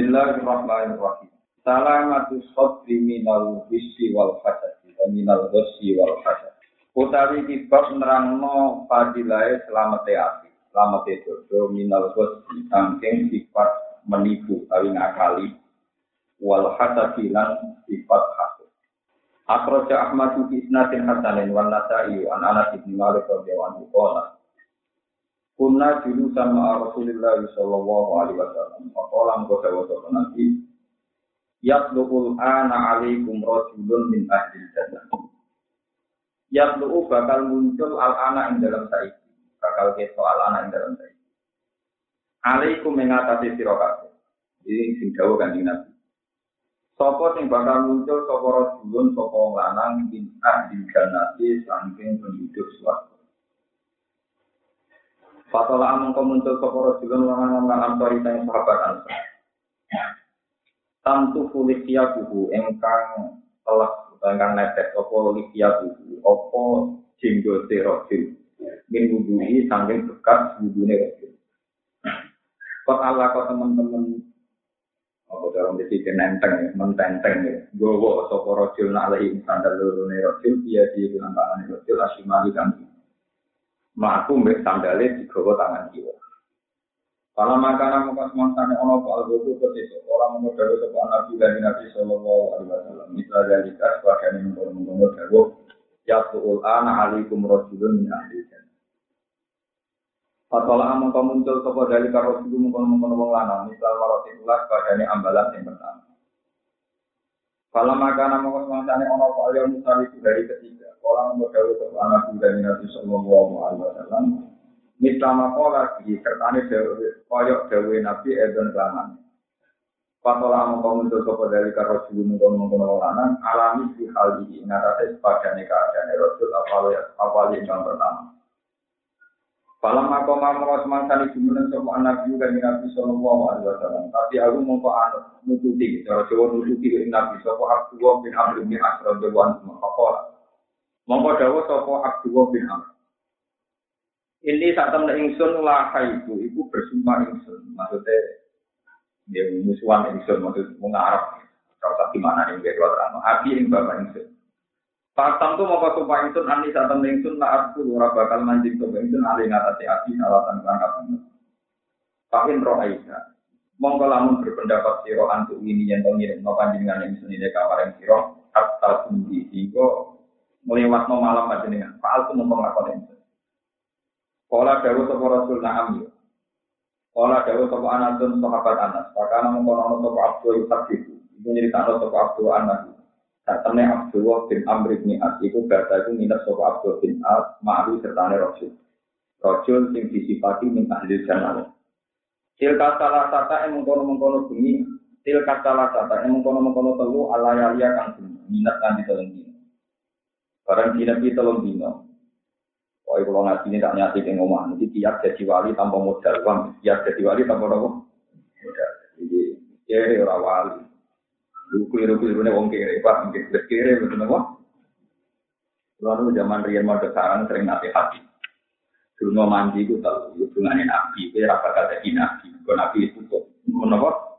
Bismillahirrahmanirrahim. Salamatu sodri minal hissi wal hasadi wa minal hissi wal hasad. Utawi kibab nerangno fadilai selamat ati, selamat jodoh minal hissi sangking sifat menipu kali ngakali wal hasadi lan sifat hasad. Akhraja Ahmad bi isnadin hasanin wan Nasa'i an Anas bin Malik radhiyallahu Kunna dulu sama Rasulullah Sallallahu Alaihi Wasallam. Orang kau jawab nanti. Yatlul ana alaikum rajulun min ahli jannah. Yatluu bakal muncul al anak ing dalam saiki. Bakal keto al anak ing dalam saiki. Alaikum mengatasi sirokat. Ini sing jauh kan Nabi. Sopo sing bakal muncul sopo rajulun sopo lanang min ahli jannah saking penduduk suatu. Fatola amung muncul soporo rojulun lanang lan ansori teng sahabat ansor. Tantu fulikia buhu engkang telah engkang netek opo likia buhu opo jenggote rojul. Min wudui sangking bekas wudune rojul. Kok Allah kok teman-teman apa dalam desi nenteng, mententeng ya. Gowo sopo rojul nak lehi sandal lurune rojul, dia di bilang tangan rojul asimali kan Maku mbek sandale digawa tangan kiwa. Kalau makanan muka semangatnya ono pak algojo ketika orang dari sebuah nabi dari nabi sallallahu alaihi wasallam. Misal dari kas sebagian yang mengkono dawo ya tuul ana alaikum rasulun min ahli. Fatwala amang muncul sopo dari karo dulu mengkono mengkono wong lanang. Misal maroti ulas ambalan yang pertama. Kalau makanan muka semangatnya ono pak algojo dari ketiga. Orang berdawa ke anak dari Nabi Sallallahu Alaihi Wasallam. Misalnya kola di kertane koyok dawe Nabi Eden Laman. Patola mengkau muncul sopo dari karo dulu mengkau lanang alami di hal ini ngatasi sepadane keadaan Rasul awal yang pertama. Falam aku mau mau semangkani jumlah sopo anak juga Nabi Sallallahu Alaihi Wasallam. Tapi aku mau kau anut nututi, cara nututi Nabi sopo aku bin Amr bin Asram Dewan Makola. Mongko dawuh sapa Abdullah bin Amr. Ini saat temen ingsun lah itu, ibu bersumpah ingsun. Maksudnya, dia musuhan ingsun, maksud mengarap. Kalau tak gimana yang dia dua terang. Abi yang bapak ingsun. Faktam tuh mau sumpah ingsun, ani saat temen ingsun lah aku ora bakal manjing coba ingsun alih ngatasi abi alatan kerangka Pakin roh Aisyah. Mongko lamun berpendapat siro antuk ini yang tau ngirim no panjenengan ingsun ini kamar yang siro. Kata sendiri, melewat no malam dengan Pak Al pun lakon itu. Kala dawuh sapa Rasul na'am yo. Kala dawuh sapa Anasun sahabat Anas. Pakana mengkono sapa Abdul itu. Iku nyeritakno sapa Abdul Anas. Katene Abdullah bin Amr bin As iku bahasa iku minat sapa Abdul bin As ma'ru sertane Rasul. Rasul sing disifati min ahli jannah. Tilka salah sata yang mengkono-mengkono bunyi Tilka salah sata yang mengkono-mengkono telu ala yalia kang minat nanti telung Barang di Nabi telung dino. Pokoknya kalau ngaji ini tak nyati ke ngomong. Nanti tiap jadi wali tanpa modal uang. Tiap jadi wali tanpa apa? Modal. Jadi, kiri orang wali. Lu keliru-keliru ini wong kiri. Pak, mungkin kiri. Betul? Lalu zaman Rian mau sarang sering nanti hati. Dulu mau mandi itu tahu. Hubungannya Nabi. Itu rapat kata Nabi. Kalau Nabi itu kok. Kenapa?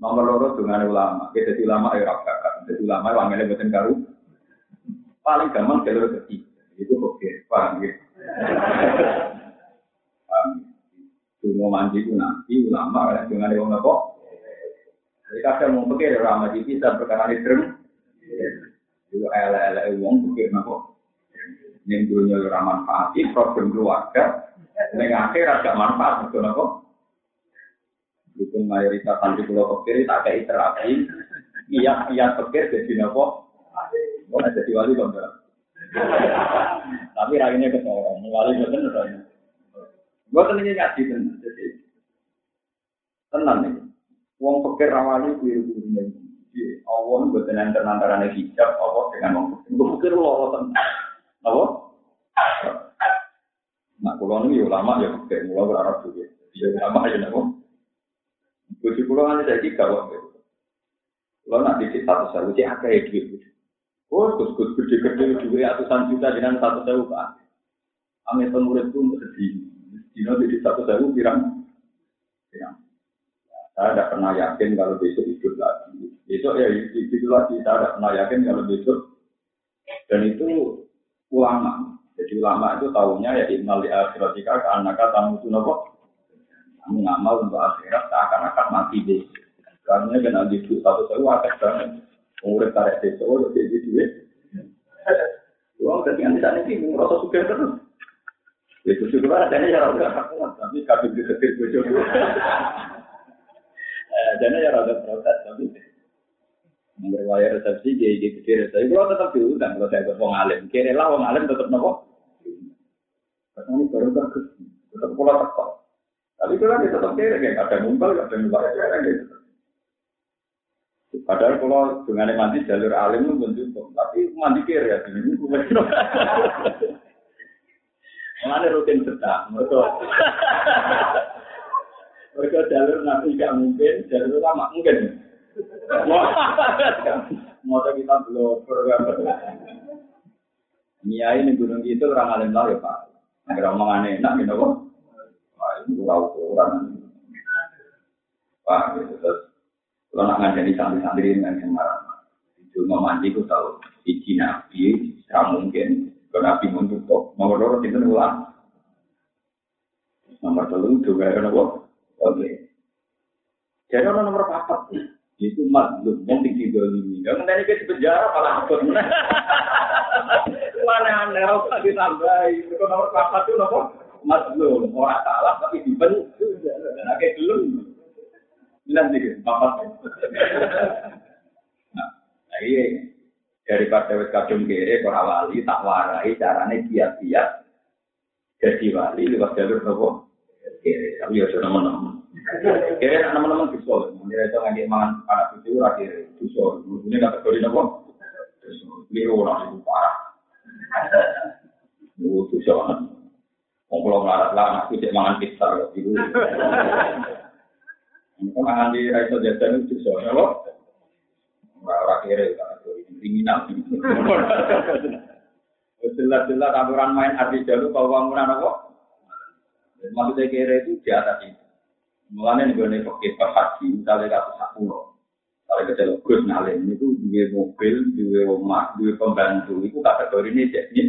Nomor loro dengan ulama. Kita jadi ulama ya rapat Jadi ulama wanginya buatan karu paling gampang jalur ketiga. Itu oke, paham ya? Cuma mandi itu nanti ulama kan dengan orang apa? Jadi kadang mau pikir ulama di bisa perkara ini terus. Itu ala-ala uang pikir apa? Yang dulunya ramah manfaat, problem keluarga, dengan akhir agak manfaat, betul apa? Dukung mayoritas nanti pulau pikir tak kayak terapi, iya iya pikir jadi apa? Oh, jadi wali kok. Tapi rakyatnya kesorong, wali betul betul. Gue tenangnya ngaji tenan, jadi tenang nih. Wong pikir rawali kuwi kuwi Di awon gue tenan antara hijab Allah dengan wong pikir. Gue pikir lo tenang. Apa? Nah, kalau ini ulama ya pikir, mulai berharap juga. Ya ulama ya nabo. Gue sih pulau nanti jadi kawat. Lo nanti di satu satu sih apa ya duit Oh, terus gus gede-gede dua ratusan juta dengan satu sewu pak. Ame murid pun sedih. Dino jadi satu sewu pirang. Pirang. Saya tidak pernah yakin kalau besok hidup lagi. Besok ya hidup lagi. Saya tidak pernah yakin kalau besok. Dan itu ulama. Jadi ulama itu tahunya ya innal li akhiratika ka annaka tamutu napa? Kamu ngamal untuk akhirat seakan-akan mati deh. Karena kena gitu satu sewu akeh banget. Umur tarik desa udah jadi duit. Uang dari nanti saat ini merasa suka terus. Itu syukur ada ya rada tapi kabin di setir bojo. Jadi ya rada protes tapi berwaya resepsi dia di kiri saya kalau tetap diundang kalau saya ke wong alim. Kiri lah wong alim tetap nopo? Ini baru bagus tetap pola tekok tapi kalau kita tetap kiri kayak ada mumpal ada mumpal gitu Padahal kalau dengan mandi jalur alim itu pun cukup, tapi mandi kiri ya, ini Mana rutin sedang, mereka mereka jalur nabi gak mungkin, jalur lama mungkin. Mau kita belum program Nia ini gunung itu orang alim lah ya pak. Agar omongan enak gitu kok. Wah itu orang. Pak gitu terus kalau nak ngajari santri-santri dengan yang marah, cuma mandi ku tahu iji nabi, tidak mungkin. Kalau nabi menutup, nomor dua itu ulang. Nomor telur juga ada nopo. Oke. Jadi orang nomor empat itu mazlum yang ini. Dan nanti ke penjara malah apa? Mana aneh harus ditambahi. Itu nomor empat itu nopo mazlum. Orang salah tapi dibentuk. Dan akhirnya belum. Bilang sih, papat. Nah, iya. Daripada wis kadung kere, para wali, tak warai, caranya giat-giat. Jadi wali, lewat jalur nopo. Kere, tapi ya sudah teman Kere, teman-teman bisa. Mengira itu nggak mangan anak itu, rakyat bisa. Ini kategori nopo. Biru orang itu parah. Bisa banget. Ngelarat lah, anak itu mangan pizza. Gitu. Mungkin nganti raiso jajan itu bisa, loh. Orang kiri, kriminal. Jelas-jelas aturan main arti jalur kalau bangunan apa? Maksudnya kira itu di atas itu. Mulanya nih gue pakai haji, misalnya kasus satu loh. Kalau kita Gus Nalim itu dua mobil, dua rumah, dua pembantu, itu kategori ini jadi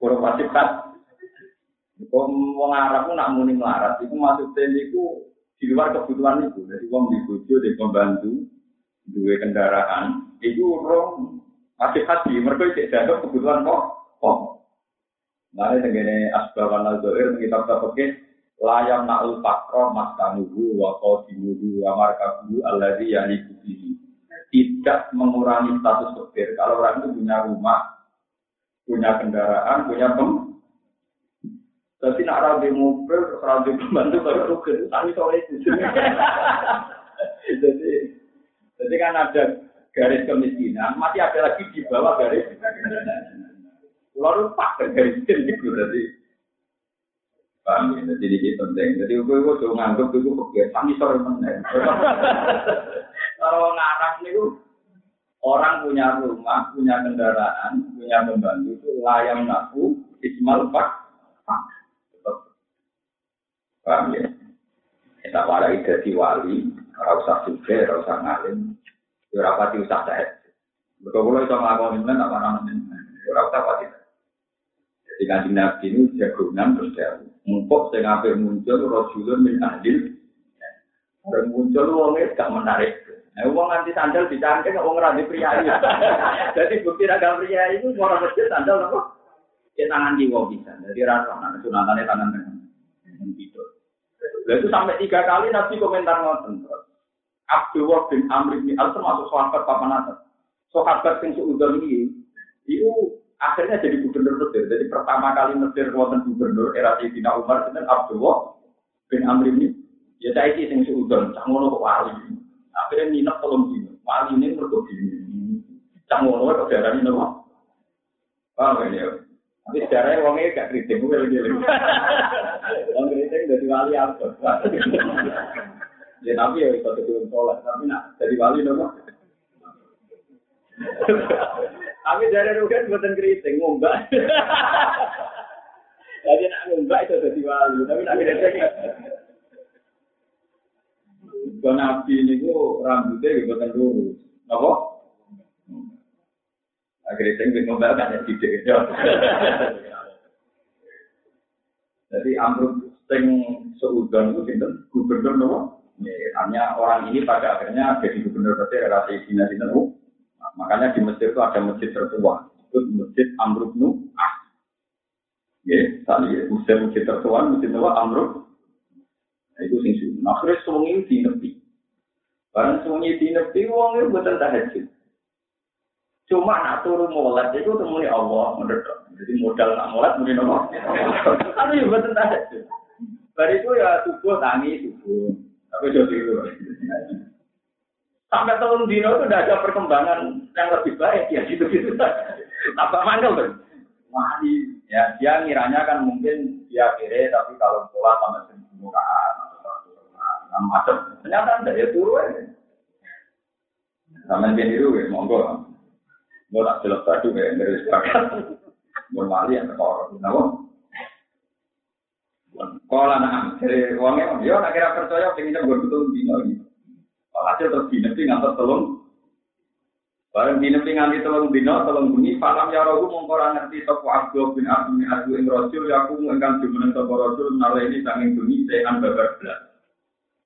kurang pasif kan. Kalau mau ngarap nak muni melarat, itu maksudnya itu di luar kebutuhan itu. Jadi uang di bojo, di pembantu, dua kendaraan, itu orang masih haji. Mereka tidak ada kebutuhan kok. Kok. Mari dengan asbaban al-zohir, kita pakai layam na'ul fakro maskanuhu wa qadimuhu wa markabuhu alladhi yani kubihi. Tidak mengurangi status fakir. Kalau orang itu punya rumah, punya kendaraan, punya pem tapi nak rabi mobil, rabi pembantu baru rugen, tapi sore itu. jadi, jadi kan ada garis kemiskinan, masih ada lagi di bawah garis. Lalu pak garis itu berarti. Paham ya? Jadi ini penting. Jadi gue gue tuh nganggep itu kebiasaan sore meneng. Kalau ngarang itu orang punya rumah, punya kendaraan, punya pembantu itu layang naku, ismal pak. Paham ya? Kita warai jadi wali, ora usah suge, ora usah ngalim, ora pati usah sehat. Betul-betul itu ngelakuin ini, apa namanya? Ora usah pati. Jadi kanji nabi ini jagungan terus dia mumpuk saya ngapir muncul Rasulun min adil. Orang muncul uangnya gak menarik. Nah, uang nanti sandal dicangkeng, uang ngerti pria Jadi bukti raga pria itu, orang masjid sandal apa? Ya tangan jiwa bisa. Jadi rasa, nah, sunatannya tangan tangan. Nah, itu sampai tiga kali Nabi komentar ngoten. Abdullah bin Amr bin Al termasuk sahabat papan atas. Sahabat yang seudon ini, itu akhirnya jadi gubernur Mesir. Jadi pertama kali Mesir wonten gubernur era Sayyidina Umar itu Abdullah bin Amr bin Ya saya ini yang seudon, cak ngono kok wali. Akhirnya minat tolong dino. Wali ini mergo dino. Cak ngono kok darani nopo. Paham ya? Tapi sejarahnya wongnya gak kritik, gue lagi lagi. Wong kritik dari wali apa? Ya tapi ya itu tuh sholat, tapi nak jadi wali nopo. Tapi dari rugen buatan kritik, ngombak. Jadi nak ngombak itu jadi wali, tapi nak kritik. Ke nabi ini ku rambutnya gitu kan lurus. Apa? Akhirnya saya nggak ngomel kan ya tidak. Jadi amrut sing seudon itu sinten gubernur nopo. hanya orang ini pada akhirnya jadi gubernur berarti relasi Cina sinten Makanya di Mesir itu ada masjid tertua. Itu masjid Amrut Nu Ah. Ya, tadi Mesir masjid tertua, masjid tua Amrut. Nah, itu sing sunnah. Nah, akhirnya semuanya di nepi. Barang semuanya di nepi, uang itu buatan tahajud. Cuma nak turun mulat itu temui Allah menurut. Jadi modal nak mulat mungkin Allah. Kan ya buatan tahajud. Dari itu ya subuh tangi subuh. Tapi jadi itu. Sampai tahun dino itu udah ada perkembangan yang lebih baik ya gitu-gitu. Tambah mangkel tuh. Wali ya dia ngiranya kan mungkin dia kira tapi kalau sholat sama seribu rakaat macam ternyata tidak ya turun sama dia itu ya monggo mau tak jelas tadi ya dari sepakat mau mali yang tekor kenapa kalau anak dari uangnya dia nak kira percaya pengennya gue betul dino gitu hasil terus dinasti ngantar telung Barang dinasti nganti telung dino, telung bunyi, falam ya rohu mongkora ngerti sopo abdu bin abdu bin abdu ing rojul, ya aku engkang jumeneng sopo rojul, nala ini sanging bunyi, sehan babar belas.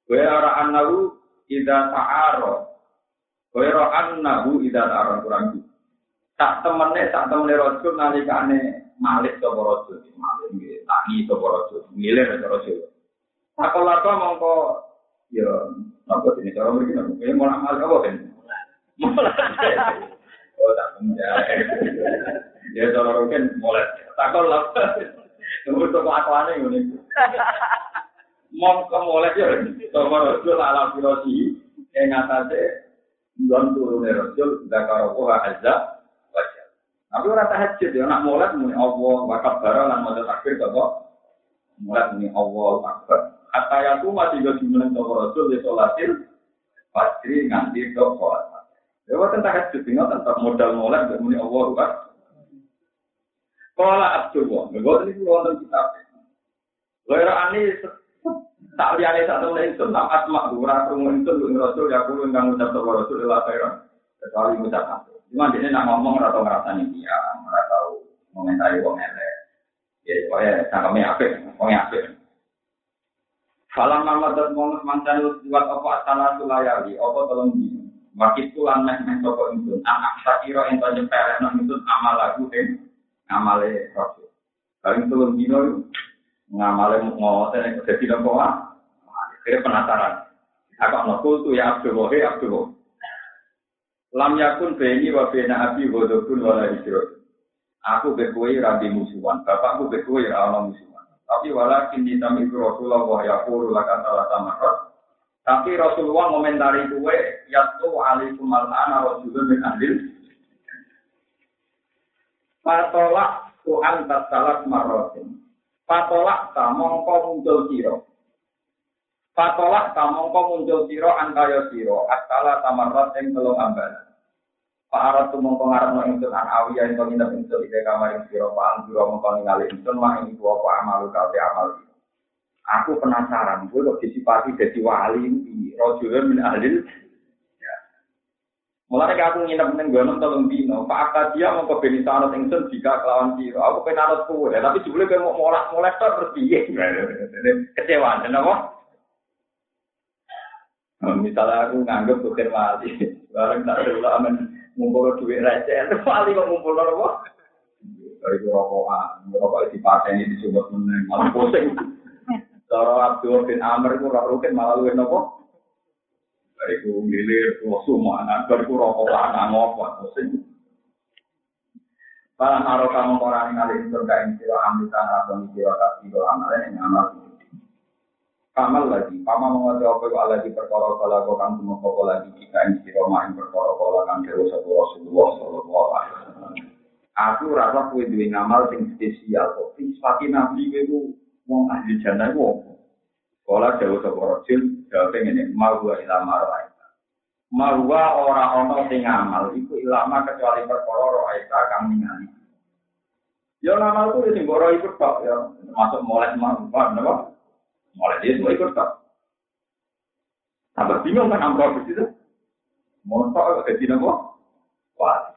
Kue araan nahu, ida ta'aro. Kue ro'an nahu, ida ta'aro, kurang Tak temene, tak temene rojul, nalikane malik sopo rojul. Malik, tangi sopo rojul, milir sopo rojul. Takolaka mongko, ya, apa ini, cara begini, ini mau amal apa kan? Oh, tak punya. Ya, kalau mungkin mulai takut lah. Tunggu toko akuannya ini. Ke mulai ya, toko rasul ala filosi. Yang atasnya, don turunnya azza, wajah. Tapi orang tahajud ya, nak mulai muni Allah, wakab barang, lan mau takbir, toko. Mulai muni Allah, akbar. Kata yang tuh masih gak jumlah toko rasul, di sholatil, pasti nganti toko Ya wonten tahajud tinggal tentang modal mulai muni Allah kan. Kala Abdullah, nggak ini wonten kitab. Lera ani tak liyane sak temen itu tak asma ora krungu lu rasul ya kulo ngucap sapa rasul la khairan. Kecuali ngucap apa. Cuma dia nak ngomong ora tau ngrasani dia, ora tau ngomentari wong elek. Ya pokoke cangkeme apik, wong apik. Falam mamadat mongos mantan buat apa asana sulayali, apa tolong dino. Wakit tulan meh meh toko itu, anak sakiro ento nyepelek nang itu amal lagu en ngamale rasul. Paling tulung dino ngamale ngoten yang jadi nopo ah. Kira penasaran. Aku mau kultu ya Abdul Wahi Abdul Wahi. Lam yakun beni wa bena abi wadokun wala hijrot. Aku bekui rabi musuhan, bapakku bekui rawa musuhan. Tapi walakin ditami Rasulullah wa yakuru lakata lata tapi Rasulullah komentari kue, yaitu alaikum al-ana rasulun min ahlil. Patolak Tuhan tasalat marotin. Patolak ta mongko muncul siro. Patolak ta mongko muncul siro antaya siro. Asala tamarot yang telung ambal. Pak Arab tu mongko ngarepno ingsun an awiya ing nginep ingsun ide kamar ing sira Pak Anjura mongko ningali ingsun wah ing apa amal kae amal Aku penasaran, gue kok disipati jadi wali di rojulun min ahlil. Ya. Mulai aku nginep neng gunung tolong dino, Pak dia mau ke Benitano Tingsun jika kelawan siro. Aku pengen anut kue, tapi sebelumnya kayak mau molek tuh terus piye? Kecewa, kenapa? Misalnya aku nganggep bukan wali, bareng tak dulu aman ngumpul duit receh, wali kok ngumpul apa? Dari rokokan, rokok dipakai ini disebut meneng, malah pusing. Cara Abdul bin Amr itu ora rukin malah luwih nopo? Bariku milir wasu mana bariku rokok lanang ngopo sing. Para naro kamu orang ngali surga ing sira amritan atau sira kasih do amal ing amal Kamal lagi, pama mengerti apa itu lagi perkara kala kau kang semua kau lagi jika ing sira main perkara kala kang dewa satu Rasulullah Sallallahu Alaihi Wasallam. Aku rasa kue duwe ngamal sing spesial kok. Sifati nabi itu wong ahli jannah wong. Kala jauh sapa rajul jawab ngene, "Mawa ila maraita." Mawa ora ana sing ngamal iku ilama kecuali perkara roaita kang ningali. Ya ngamal ku sing ora ikut tok ya, termasuk mulai mawa napa? Mulai dia semua ikut tok. Tambah bingung kan amro itu. Montok ke dina kok. Wah,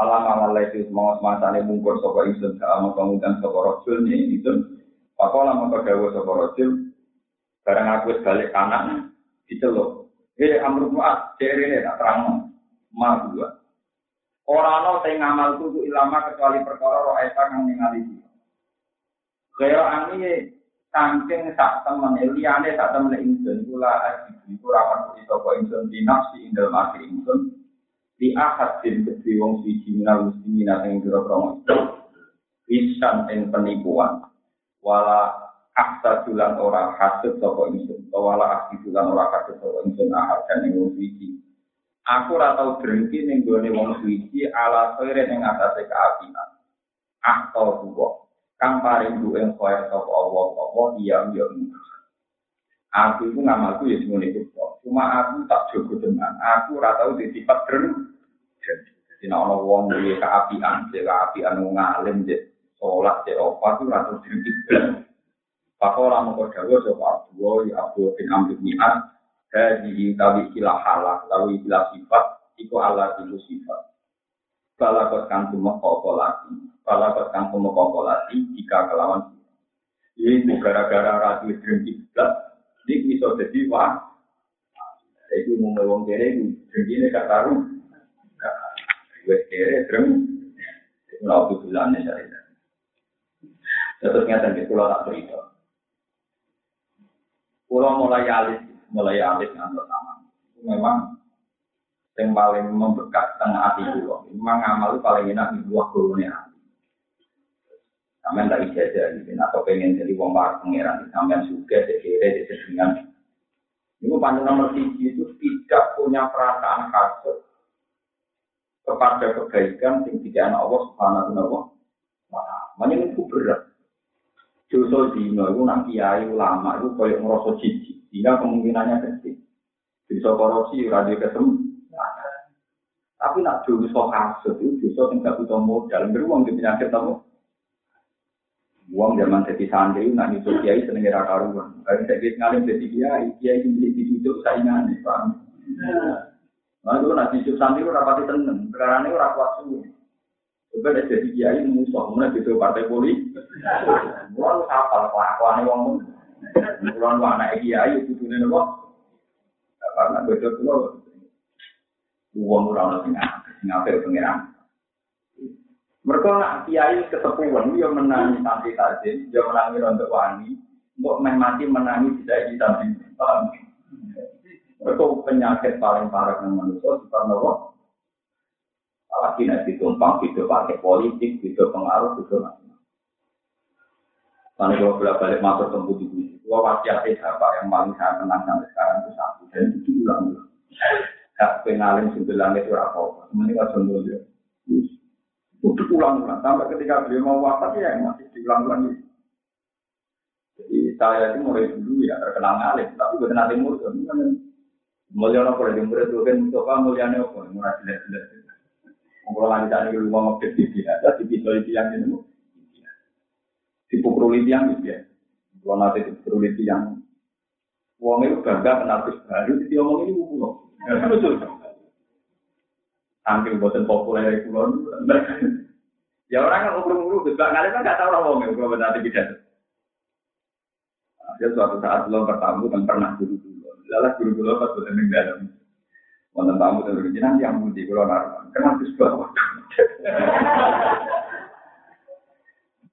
Alam amal itu mau masane mungkur sapa ingsun sama kemudian sapa rajul ni itu. Pakola maka dawa sapa rajul barang aku balik kanan diceluk. Eh amru muat cerene tak terang. Ma dua. Ora ana sing ngamal kudu ilama kecuali perkara roh eta kang ningali. Kaya ani saking sak temen liyane sak temen ingsun kula aji iku ra iso kok ingsun dinafsi indal mati ingsun di akad din kedhi wong siji minal muslimin ing pira-pira Isan ing penipuan. Wala aksa julan ora hasud sapa ingsun wala aksi julan ora hasud sapa ingsun ahad dan ing wong siji. Aku ora tau berhenti ning gone wong siji ala sore ning atase kaapian atau dua kang paring duwe koyo sapa Allah apa dia yo Aku itu ngamalku ya semuanya itu Cuma aku tak jogo dengan aku ratau di sifat keren. Jadi nak ono wong duwe keapian, dia keapian wong ngalim, dia sholat, dia opat itu ratau sedikit. Pakola mengkau dawa sapa Abdullah ya Abdul bin Amr bin As Hadi tawi ikilah halak, tawi ikilah sifat, iku Allah itu sifat. Balakot kang tumekokolati, balakot kang tumekokolati jika kelawan ini gara-gara ratu drengki belas, ini bisa jadi wah. Itu mau ngomong kere, ini gak taruh. Gue kere, dreng. Itu lalu bilangnya dari Terus ngeten gitu, kalau tak cerita. Kalau mulai alis, mulai alis ngantor sama. Memang yang paling membekas tengah hati pulau. Memang amal paling enak di buah gulunya. Sampai tak ijazah gitu, atau pengen jadi wong para pangeran, sampai suka, sekiranya, sedengan. Ini panjang nomor tiga itu tidak punya perasaan kasut kepada kebaikan yang tidak anak Allah subhanahu wa ta'ala. Itu berat. Dosa dino itu nak kiai ulama itu kayak ngerasa jijik, sehingga kemungkinannya kecil. Bisa korupsi, radio ketemu. Tapi nak dosa kasut itu dosa yang tidak butuh modal, beruang di penyakit apa? Uang zaman jadi santri, nak nyusul kiai seneng era karuan. Kalau saya bisa ngalim jadi kiai, kiai ini jadi hidup saingan, paham? Nah itu nak nyusul santri itu rapati tenang, sekarang ini orang kuat. Coba ada jadi kiai musuh, mana gitu partai politik. Mulai kapal kelakuan uang. Mulai anak kiai itu tuh nih. Karena betul tuh uang orang sing apa pengiran. Mereka nak kiai ketepuan, dia menangi santri tajin, dia menangi untuk wani, untuk mati menangi tidak di santri. Mereka penyakit paling parah yang manusia, apa? Apalagi nanti tumpang, hidup pakai politik, hidup pengaruh, hidup macam Karena kalau bolak balik masuk tempat di sini, gua pasti ada apa yang paling saya tenang sampai sekarang itu satu dan itu ulang-ulang. Gak pengalin sembilan itu apa? Mending nggak sembuh dia. Untuk ulang-ulang sampai ketika beliau mau wafat ya masih diulang-ulang. Jadi saya itu mulai dulu ya terkenal ngalim, tapi bukan nanti murid. Mulia nopo lagi murid itu kan Mustafa mulia nopo, murah jelas-jelas. Kalau lagi tadi lu mau ngepet di ada di pisau itu yang ini, dipukul itu yang itu ya. Kalau nanti dipukul itu yang Uang itu bangga kenal baru, jadi omong ini pulau. Lucu. Saking boten populer kulon. Ya orang kan ngobrol gus bang kan nggak tahu orang ngomong kalau benar tidak. Dia suatu saat belum bertamu dan pernah dulu dulu. Lalu guru guru pas boten di dalam. Wonten tamu dan berjalan yang mudi kalau naruh. Kenal gus bang.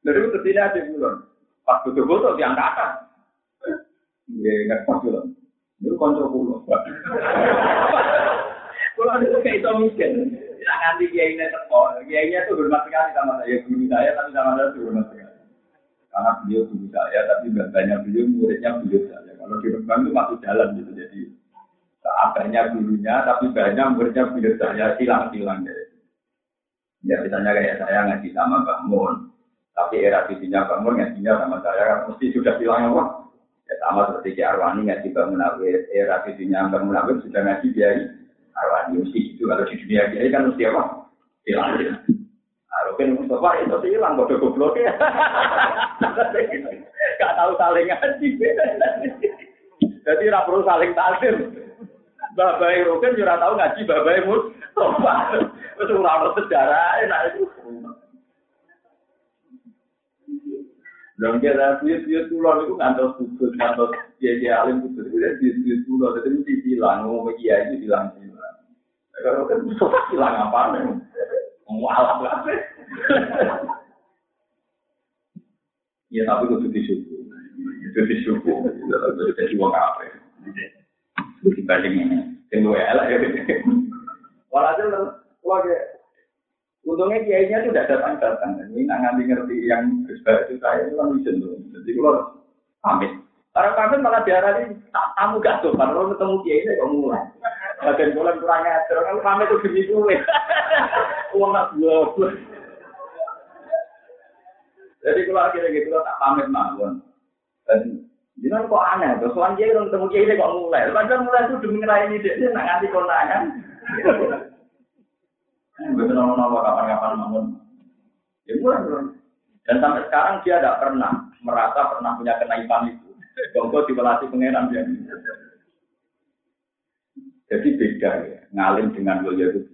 Dari itu tidak ada kulon. Pas butuh butuh diangkatan. Ya nggak pas kulon. Itu kontrol kulon. Kalau itu kayak itu miskin. Ya, nanti kiai ini teko. Kiai itu hormat sekali sama saya. Guru saya tapi sama saya hormat sekali. Karena beliau guru saya, tapi banyak beliau muridnya beliau saya. Kalau di Rembang itu masuk jalan gitu. Jadi banyak gurunya, tapi banyak muridnya beliau saya. Silang-silang deh. Ya misalnya kayak saya ngaji sama Bang Mun. Tapi era visinya Bang Mun ngajinya sama saya kan mesti sudah bilang apa? Ya sama seperti Ki Arwani ngaji Bang Munawir. Era visinya Bang Munawir sudah ngaji biaya Arwani mesti itu kalau di dunia ini kan mesti apa? Hilang. Arwani Mustafa itu hilang kode goblok ya. Gak tahu saling ngaji. Jadi tidak perlu saling takdir. Babai Rogen juga tahu ngaji babai Mustafa. Terus ora sejarah enak itu. Dan kita bias-bias pulau itu ngantos kudus, ngantos kiai alim kudus itu dia bias-bias pulau. Jadi mesti bilang, ngomong kiai itu bilang. Kalau kan Mustafa bilang apa nih? Mualaf lah. Ya tapi kudu disyukur. Itu disyukur. Jadi uang apa? Dibanding ini. Yang gue elak ya. Walhasil, keluarga Untungnya kiainya itu tidak datang-datang. Ini nggak ngerti ngerti yang berbeda itu saya itu kan bisa tuh. Jadi kalau pamit. Orang pamit malah diarani tamu gak tuh. Kalau ketemu kiai ini kok mulai. Bagian bulan kurang ajar. Kalau pamit itu demi gue. Uang nggak gue. Jadi kalau akhirnya gitu tak pamit mawon. Dan Jangan kok aneh, terus soal dia ketemu kiai ini kok mulai. Padahal mulai itu demi ngerayain dia, nak nganti konangan. Betul nama kapan-kapan bangun. Ya mulai Dan sampai sekarang dia tidak pernah merasa pernah punya kenaikan itu. Bongko dibelatih pengenan dia. Jadi beda ya, ngalim dengan mulia itu.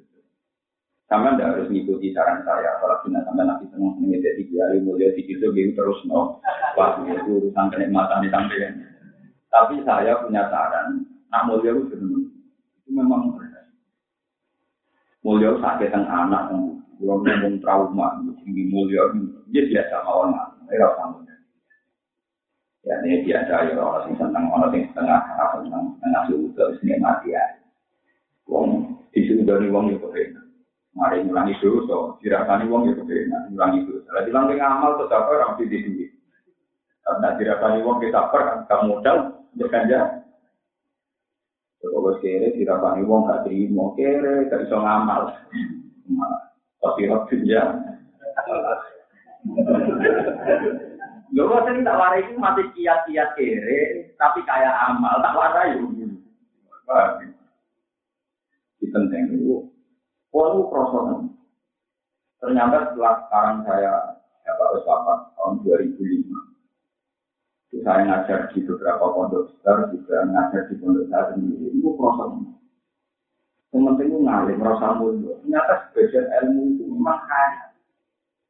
Sama tidak harus mengikuti saran saya, apalagi nanti sampai nanti senang senang jadi kiai mulia di situ gitu terus no. Wah itu urusan kenikmatan di samping. Tapi saya punya saran, nak mulia itu itu memang mulia sakit teng anak yang belum ngomong trauma tinggi mulia dia biasa mawon era sama ya ini biasa ya orang sing seneng orang sing setengah apa seneng tengah suhu ke sini mati ya wong disuruh dari wong itu kena mari ngulangi dosa dirasani wong itu kena ngulangi dosa lagi langkah ngamal tetap orang di duit karena dirasani wong kita per kan modal berkanja Kalau kere dirapani wong gak terima kere gak bisa ngamal. Tapi waktu ya. Lho kok sing tak warai masih kiat-kiat kere, tapi kayak amal tak warai yo. Di penting itu, walau proses Ternyata setelah sekarang saya ya Pak tahun 2005, saya ngajar di beberapa pondok besar, juga ngajar di pondok saya sendiri. Itu proses. Yang penting itu ngalir, merasa mulia. Ternyata sebagian ilmu itu memang kaya.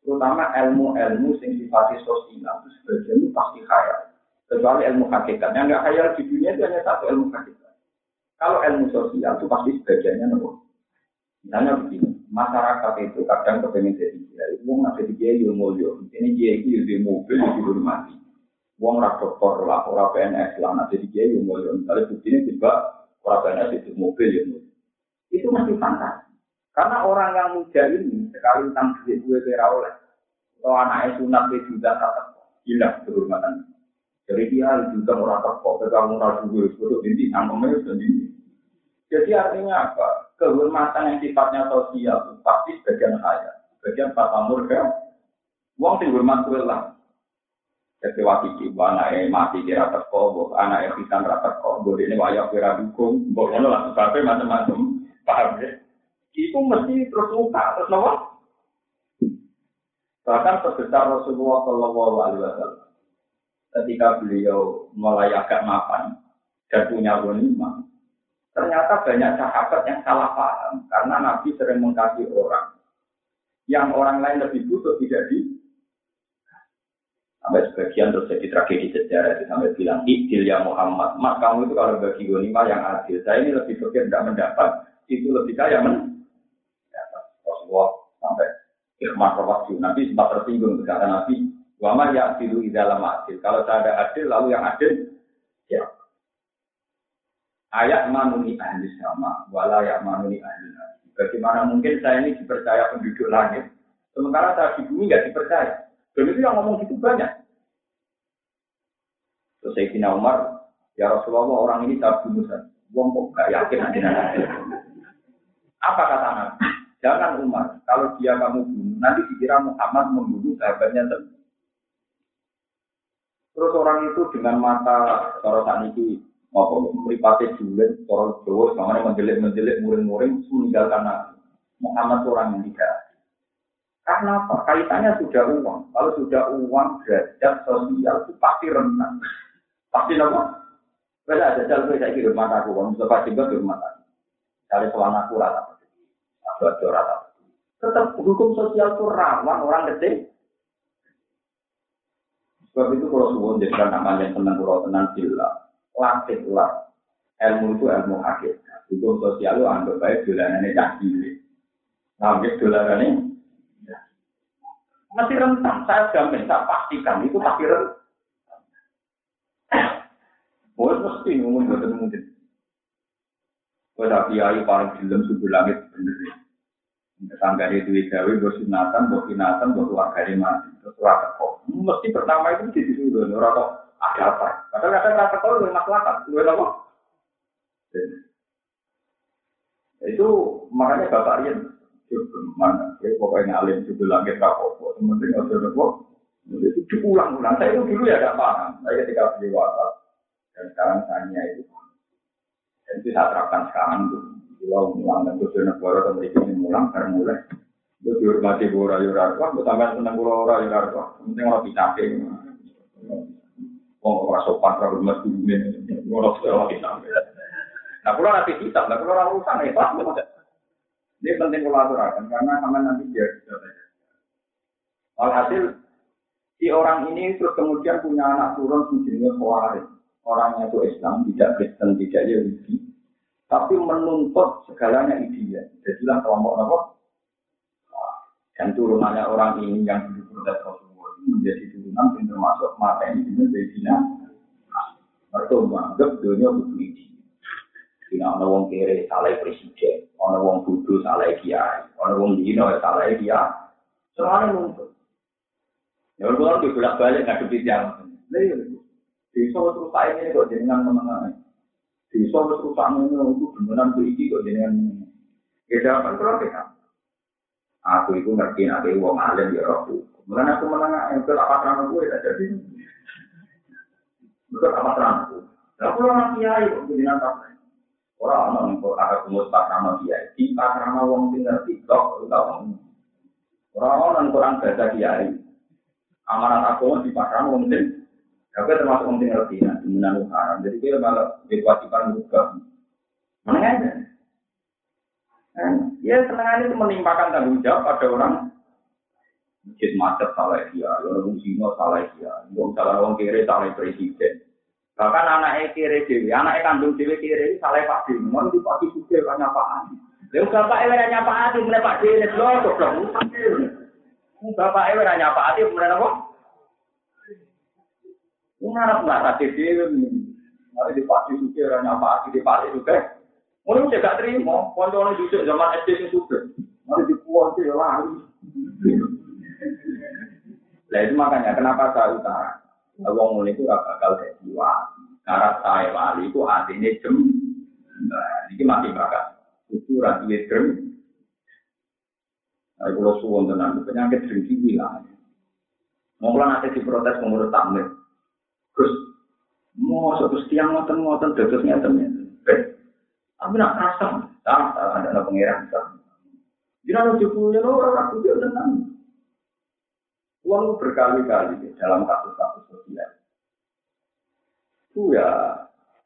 Terutama ilmu-ilmu yang sifatnya sosial itu sebagian itu pasti kaya. Kecuali ilmu hakikat. Yang nggak kaya di dunia itu hanya satu ilmu hakikat. Kalau ilmu sosial itu pasti sebagiannya nomor. Misalnya begini, masyarakat itu kadang kepengen jadi dia, itu mau jadi dia ilmu mulia. Ini dia itu lebih mobil, lebih hormati. Wong ra dokter lah, ora PNS lah, nanti dia yang mau misalnya buktinya juga ora PNS itu mobil ya. Itu masih fantasi. Karena orang yang muda ini sekali tentang duit gue kira oleh, kalau anaknya sunat dia juga tetap hilang kehormatan. Jadi dia juga orang teko, pegang murah juga, itu inti nangkemnya sendiri. Jadi artinya apa? Kehormatan yang sifatnya sosial pasti bagian saya, bagian Pak Amur kan. Wong sing hormat lah, kecewa kiki, anak yang mati kira teko, anak yang pisan rata teko, ini wayak kira dukung, ngono lah sebabnya macam-macam, paham ya? Itu mesti terus luka, terus nopo. Bahkan sebesar Rasulullah Shallallahu Alaihi Wasallam, ketika beliau mulai agak mapan dan punya wanita, ternyata banyak sahabat yang salah paham karena Nabi sering mengkasih orang yang orang lain lebih butuh tidak di Sampai sebagian terus jadi tragedi sejarah itu sampai bilang, Idil ya Muhammad, mas kamu itu kalau bagi gonima yang adil, saya ini lebih berpikir tidak mendapat, itu lebih kaya men. Rasulullah sampai ikhmat waktu Nabi sempat tersinggung berkata Nabi, Wama ya tilu dalam adil. Kalau saya ada adil, lalu yang adil, ya. Ayat manuni ahli sama, wala ya manuni ahli Bagaimana mungkin saya ini dipercaya penduduk langit, sementara saya di bumi nggak dipercaya. Dan itu yang ngomong gitu banyak. Terus Sayyidina Umar, ya Rasulullah orang ini tak bunuh saja. Wong kok gak yakin nanti nanti. Apa kata Nabi? Jangan Umar, kalau dia kamu bunuh, nanti dikira Muhammad membunuh sahabatnya sendiri. Terus orang itu dengan mata sorotan itu apa meripati julen, sorot Jawa, sama menjelit-menjelit muring-muring meninggalkan Nabi. Muhammad orang yang tidak karena apa? Kaitannya sudah uang. Kalau sudah uang, derajat sosial itu pasti rendah. Pasti apa? Beda ada jalan saya kira rumah aku, kalau pasti juga di rumah aku. Cari soal aku rata. Aku rata. Tetap hukum sosial itu rawan orang gede. Sebab itu kalau suwon jadikan namanya tenang kalau tenang gila. Latihlah. Ilmu itu ilmu hakikat. Hukum sosial itu anggap baik dolanannya cah cilik. Ngambil dolanannya. Masih rentang. Saya jamin, saya pastikan itu masih rentang. Oh, mesti ngomong betul mungkin. Kalau kiai paling film subuh langit bener. Tangga itu gawe, bos sunatan, bos sunatan, bos keluarga mati. Terus rata kok. Mesti pertama itu di situ dulu, rata apa? Ada rata kok lu masyarakat, lu apa? Itu makanya bapak Rian mana? Ya, pokoknya alim juga langit rapopo. Sementing ada kok. Itu diulang-ulang. Saya itu dulu ya tidak paham. Saya ketika beli WhatsApp dan sekarang saya itu. Dan itu saya terapkan sekarang tuh. Kalau mulang dan tujuh negara atau mereka ini mulang, karena mulai. Itu dihormati gue sampai seneng gue rayu rayu. Penting orang bisa Wong ora sopan karo dulu ini, ora sudah kita. Nah, kalau nanti kita, nah kalau orang urusan ya, pas Ini penting kolaborasi karena sama nanti dia Alhasil si orang ini terus kemudian punya anak turun menjadi khawarij. Orangnya itu Islam, tidak Kristen, tidak Yahudi tapi menuntut segalanya ideal. Jadilah kelompok apa? Dan turunannya orang ini yang hidup protes Rasulullah menjadi turunan yang termasuk mata ini dengan Sayyidina Mereka menganggap dunia butuh ide. Tidak ada orang kere salah presiden, ada orang bodoh salah kiai, ada orang dino salah kiai. Semuanya nuntut. Ya kalau dibolak balik nggak kebijakan. Lalu, di terus saya ini kok dengan menengah bisa wis rusak ngono iku beneran kuwi iki kok jenengan. Ya jawaban kula kita. Aku itu ngerti nek wong alim ya rohku. Mulane aku menang entuk apa terang gue tak jadi. Betul apa terang aku. Lah kula nak kiai kok jenengan tak. Ora ana ning ada kumus tak nama kiai. Di tak nama wong sing ngerti kok utawa. Ora ana ning Quran baca kiai. Amanat aku di pasar wong sing tapi termasuk orang tinggal di nanti haram. Jadi dia malah kewajiban juga. Mana aja. Ya senang itu menimpakan tanggung jawab pada orang masjid macet salah dia, orang Cina salah dia, orang salah orang kiri salah presiden. Bahkan anak eh kiri dewi, anak kandung dewi kiri salah pak dewi, mau di pak dewi kiri banyak pak. Lalu bapak eh banyak pak ani, mulai pak dewi lebih loh, kok dong? Bapak eh banyak pak ani, mulai apa? Mengharap nggak tadi dewi, mari di pak dewi kiri banyak pak di pak dewi juga. Mulai udah gak terima, kondo orang zaman SD yang sudah, mari di puan lari. Nah itu makanya kenapa saya utara. Wong mulai itu bakal kayak jiwa. Karena saya wali itu artinya jem. Nah, ini masih bakal. Itu rati jem. Nah, kalau suwon tenang, penyakit dengki hilang. Mau nanti diprotes pengurus tamir. Terus mau satu tiang ngoten ngoten dados ngeten ya. Tapi nak rasa, tak ada ada pengiran tak. Jangan lucu punya lo orang aku dia tenang. Uang berkali-kali dalam kasus-kasus sosial. Itu ya,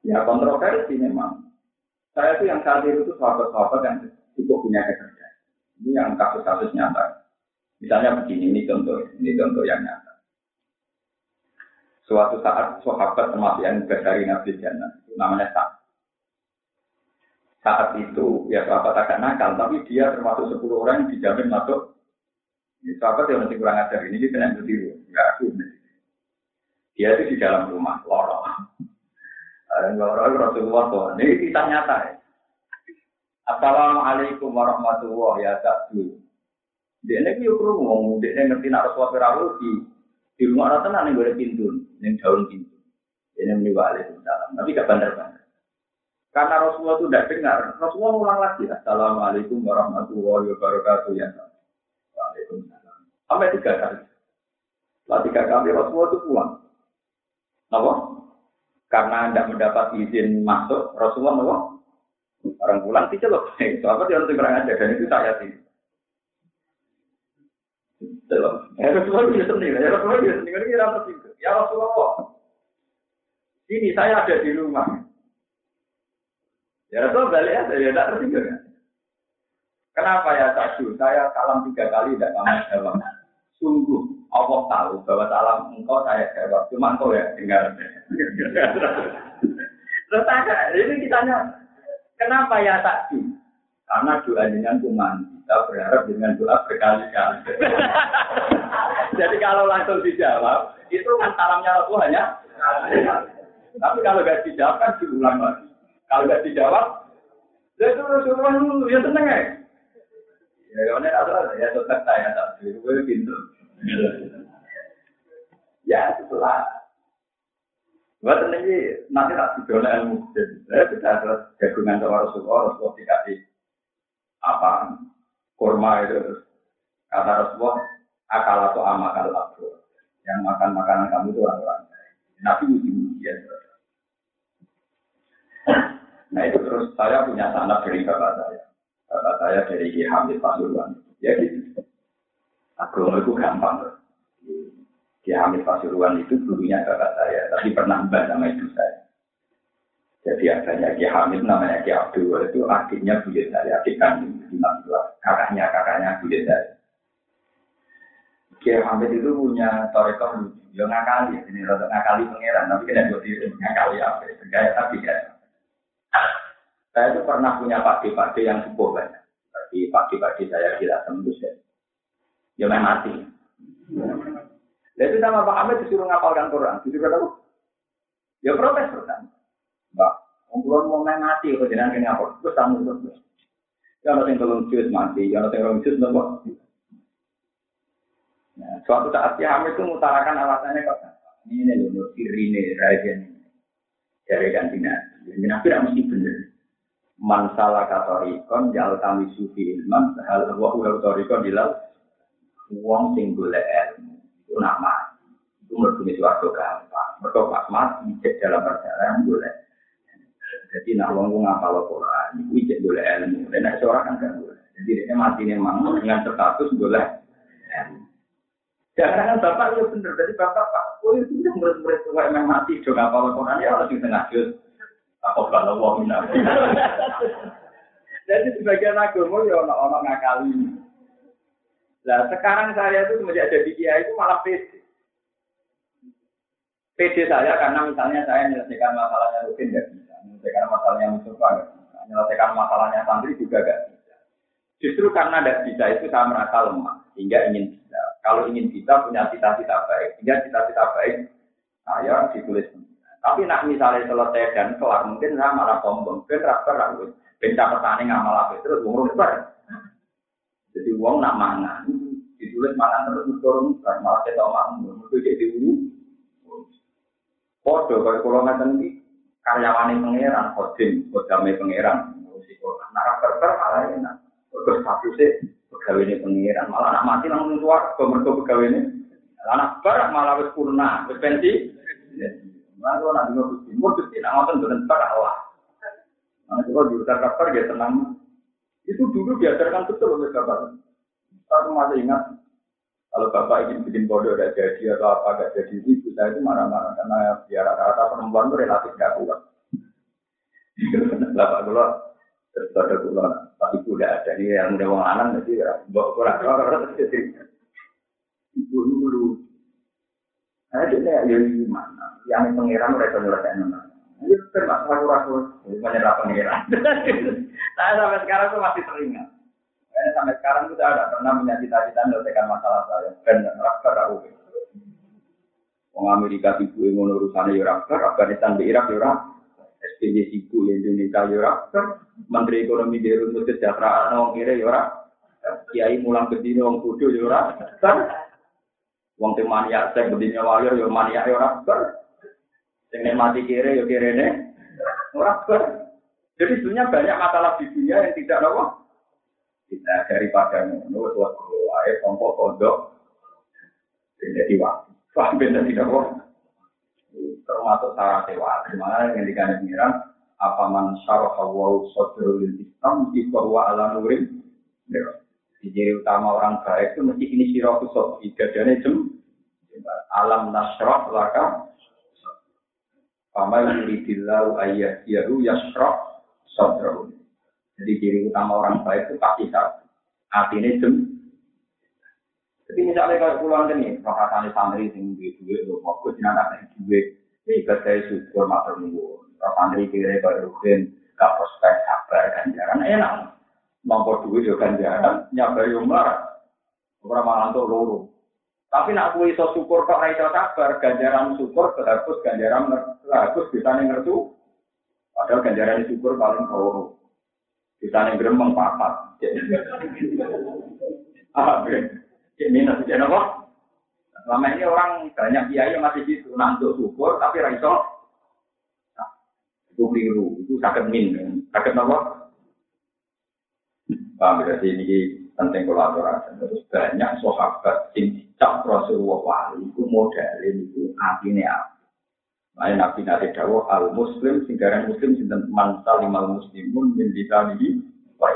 ya kontroversi memang. Saya itu yang saat itu sahabat-sahabat yang cukup punya kerja. Ini yang kasus-kasus nyata. Misalnya begini, ini contoh, ini contoh yang nyata. Suatu saat sahabat termasuk yang dari Nabi Jannah, namanya Sa'ad. Saat itu, ya sahabat agak nakal, tapi dia termasuk 10 orang yang dijamin masuk. Sahabat yang masih kurang ajar, ini dia kena ditiru. Ya, aku Dia itu di dalam rumah, lorong. Lorong Rasulullah tuh. Ini kita nyata ya. Assalamualaikum warahmatullahi wabarakatuh. Dia ini yuk ngomong, dia ngerti nak Rasulullah di di rumah orang tenang yang boleh pintu, yang daun pintu. Ini meniwali salam. Tapi gak bandar-bandar. Karena Rasulullah itu tidak dengar. Rasulullah ulang lagi. Assalamualaikum warahmatullahi wabarakatuh. Ya. Waalaikumsalam. Sampai tiga kali. Setelah tiga kali Rasulullah itu pulang. Apa? Karena tidak mendapat izin masuk, Rasulullah apa? Orang pulang dicelok. Sahabat yang kurang aja dan itu saya sih. Ya Rasulullah bisa sendiri, ya Rasulullah bisa sendiri, ini apa sih? Ya Rasulullah, ini saya ada di rumah. Ya Rasul balik aja, ya tidak kan. Kenapa ya Sadu? Saya salam tiga kali tidak kamu jawab. Sungguh Allah tahu bahwa salam engkau saya jawab. Cuma engkau ya tinggal. Terus tanya, ini kitanya, kenapa ya Sadu? Karena doa dengan kuman. Kita berharap dengan doa berkali-kali. Jadi kalau langsung dijawab, itu kan salamnya Rasul hanya. Tapi kalau nggak dijawab kan diulang lagi. Kalau nggak dijawab, ya itu Rasulullah ya tenang ya. Ya, ya. Ya setelah Buat ini nanti tak didola ilmu. Saya bisa terus jagungan sama Rasulullah, Rasulullah dikasih apa kurma itu kata Rasulullah akal atau amakal aku. Yang makan makanan kamu itu orang-orang Nabi uji ujian Nah itu terus saya punya sanak dari bapak saya. Bapak saya dari Ki Hamid Pasuruan. Ya gitu. Agama itu gampang. Ki Hamid Pasuruan itu dulunya bapak saya, tapi pernah mbak sama ibu saya. Jadi adanya Ki Hamid namanya Ki Abdul itu adiknya buyut saya, adik kandung kakaknya kakaknya buyut saya. Ki Hamid itu punya torekah lucu, ya ngakali, ini rada ngakali pangeran, tapi kena buat diri ngakali apa, gaya tapi gaya. Saya itu pernah punya padi-padi yang cukup banyak. Tapi padi-padi saya tidak tembus ya. Ya main mati. Jadi sama Pak Hamid disuruh ngapalkan Quran. Disuruh apa? Ya protes pertama. Mbak, ngomong mau main mati, kok jangan kena apa? Terus tamu terus. Ya ada yang belum mati, ya ada yang belum jus nopo. Nah, suatu saat si Hamid itu mengutarakan alasannya kok. Ini loh, ini raja ini. Dari ganti nabi. Nabi mesti bener man salah katorikon jal kami sufi ilman hal wa ulah katorikon dilal wong sing golek ilmu itu nama itu mergune suatu gampang. Mereka pas mati cek dalam perjalanan boleh jadi nak wong ngapal Quran itu cek boleh ilmu. Dan nak seorang kan kan boleh jadi dia mati memang dengan status boleh Jangan kan bapak ya bener, jadi bapak pak, oh itu murid-murid tua yang mati, dong ngapal Quran ya harus di tengah jus. Apa kalau Jadi sebagian agama ya ono-ono ngakali. Nah sekarang saya itu semenjak jadi kiai itu malah pede. Pede saya karena misalnya saya menyelesaikan masalahnya rutin nggak bisa, menyelesaikan masalahnya Mustafa nggak bisa, menyelesaikan masalahnya santri juga nggak bisa. Justru karena tidak bisa itu saya merasa lemah, sehingga ingin bisa. Kalau ingin bisa punya cita-cita baik, sehingga cita-cita baik saya ditulis tapi nak misalnya selesai dan kelar, mungkin saya malah sombong. Ben raper aku, ben catatan ngamal apa terus wong bar. Jadi uang nak mangan, ditulis mangan terus turun, malah kita mangan, itu jadi dulu. Podo kalau kalau ngatain ini karyawan pangeran, kodim, kodame pangeran, ngurusi Quran. Nak raper malah enak. Terus satu sih pegawai ini pangeran, malah nak mati langsung keluar, mereka pegawai ini. Anak barak malah wis purna, wis pensi. Nah, kalau nanti nggak gusti, mau gusti, nak ngotot berentar Allah. Nah, itu kalau diutar kabar dia tenang. Itu dulu diajarkan betul oleh bapak. Saya masih ingat kalau bapak ingin bikin bodoh ada jadi atau apa gak jadi itu saya itu marah-marah karena ya rata-rata perempuan itu relatif gak kuat. Bapak dulu terus ada dulu tapi udah ada nih yang udah wong anak jadi ya bawa kurang orang jadi itu dulu. Nah, jadi ya gimana? yang pengiran mereka nyelesaikan nama. Ini termasuk ragu-ragu, menyerah pengiran. Saya sampai sekarang tuh masih teringat. Saya sampai sekarang tuh ada pernah punya cita-cita menyelesaikan masalah saya. Dan rasa ragu. Wong Amerika ibu yang urusannya Irak, Afghanistan di Irak Irak, SPJ Siku Indonesia Irak, Menteri Ekonomi di Rumah Kesejahteraan Wong Kira Irak, Kiai Mulang Bedini Wong Kudu Irak, Wong tim maniak saya bedini wayo yo maniak Irak, Sing mati kiri ya kiri ini. Jadi sebenarnya banyak masalah di dunia yang tidak apa. Kita daripada ngono buat wae kelompok kodok. Jadi waktu. Wah, benar tidak kok. Termasuk syarat dewa. Di mana yang dikandung pengiran apa man syarah wa sadrul Islam di bahwa ala nurin. Jadi utama orang baik itu mesti ini sirah kusok. Idadane jem. Alam nasrah laka Fama yuridillahu ayyahdiyahu yasrah sodro. Jadi ciri utama orang baik itu pasti satu. Artinya jem. Jadi misalnya kalau pulang ini, perkataan santri sing duit duit mau gue jenaka nih duit. Ini saya syukur matur. Kalau santri kira kalau rugen gak prospek sabar ganjaran enak. Mampu duit juga ganjaran, nyabar yang marah. Orang malah untuk loro. Tapi nak kue iso syukur kok iso sabar, ganjaran syukur terhapus ganjaran terhapus bisa ngerti. Padahal ganjaran syukur paling loro. Bisa gremeng papat. Ah, nanti jadi apa? Selama ini orang banyak kiai yang masih gitu, nantuk syukur tapi raiso. Nah, itu keliru, itu sakit min, sakit apa? Paham berarti ini penting kolaborasi. Terus banyak sahabat sing dicap Rasulullah wali itu model itu artinya apa? Lain Nabi Nabi Dawo al Muslim singgaran Muslim sinten man salimal muslimun min lisanihi wa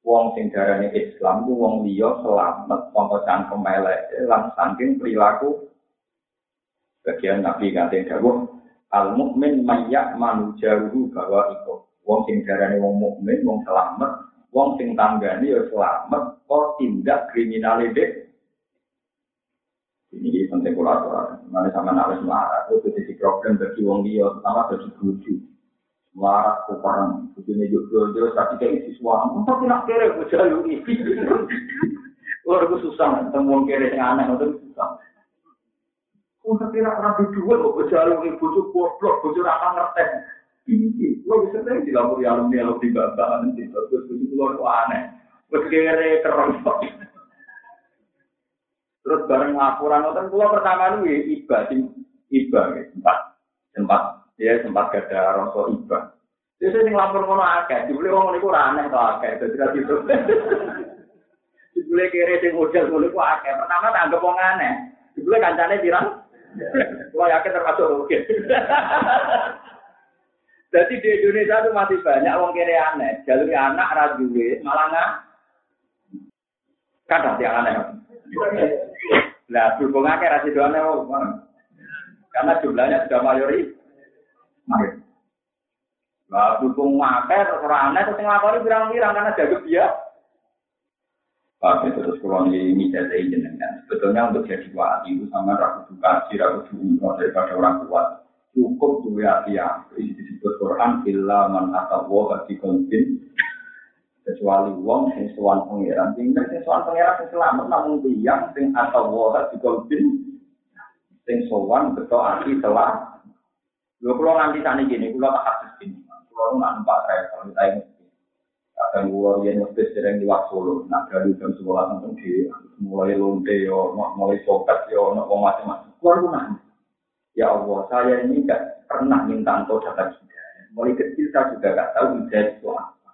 Wong sing darane Islam ku wong selamat sangka cangkem elek lan saking perilaku bagian Nabi kate dawuh al mukmin mayyak manujaru bahwa iku wong sing darane wong mukmin wong selamat wong sing tanggani ya selamat kok tindak kriminal dek. ini di penting pola pola mana sama nabi semarang itu sisi problem bagi wong dia sama bagi guru marah keparang itu nih jujur jujur tapi kayak isi suam apa sih nak kere gue jalu ini luar susah ketemu wong kere yang aneh itu susah. Kau tidak pernah berdua, kok berjalan ini bocor goblok, bocor apa ngerti? Tinggi. Lo bisa sering dilapori alumni alumni bapak nanti terus itu keluar kok aneh. Begere keren Terus bareng laporan nonton gua pertama lu ya iba sing iba ya sempat sempat ya sempat gada rasa iba. Jadi saya lapor ngono akeh, dibeli wong niku aneh to akeh, dadi ra gitu. Dibeli kere sing model ngono ku akeh. Pertama tak anggap wong aneh. Dibeli kancane pirang? Gua yakin termasuk oke. Jadi di Indonesia itu masih banyak orang kiri aneh. Jalur anak rajuwe malah nggak. Kadang yang aneh. Nah, berhubung akeh rasi doanya Karena jumlahnya sudah mayori. Nah, berhubung akeh orang aneh terus ngelakoni birang-birang karena jago dia. Itu terus kalau ini jadi jenengan. Sebetulnya untuk jadi wali itu sama ragu duka, ragu duka daripada orang kuat cukup dua hati ini disebut Quran illa man atawa di kontin kecuali wong sing sowan pangeran. Tinggal sing sowan pangeran sing selamat namun tiyang sing atawa di kontin sing sowan beto ati telah. Lho kula nganti sani gini kula tak hadis gini kula nak numpak travel kita ini kadang kula yen mesti sering di Solo nak dari jam sekolah nonton di mulai lonte yo mulai sokat yo wong macam-macam. Kula Ya Allah, saya ini nggak pernah minta engkau dapat hidayah. Mulai kecil saya juga nggak tahu hidayah itu apa.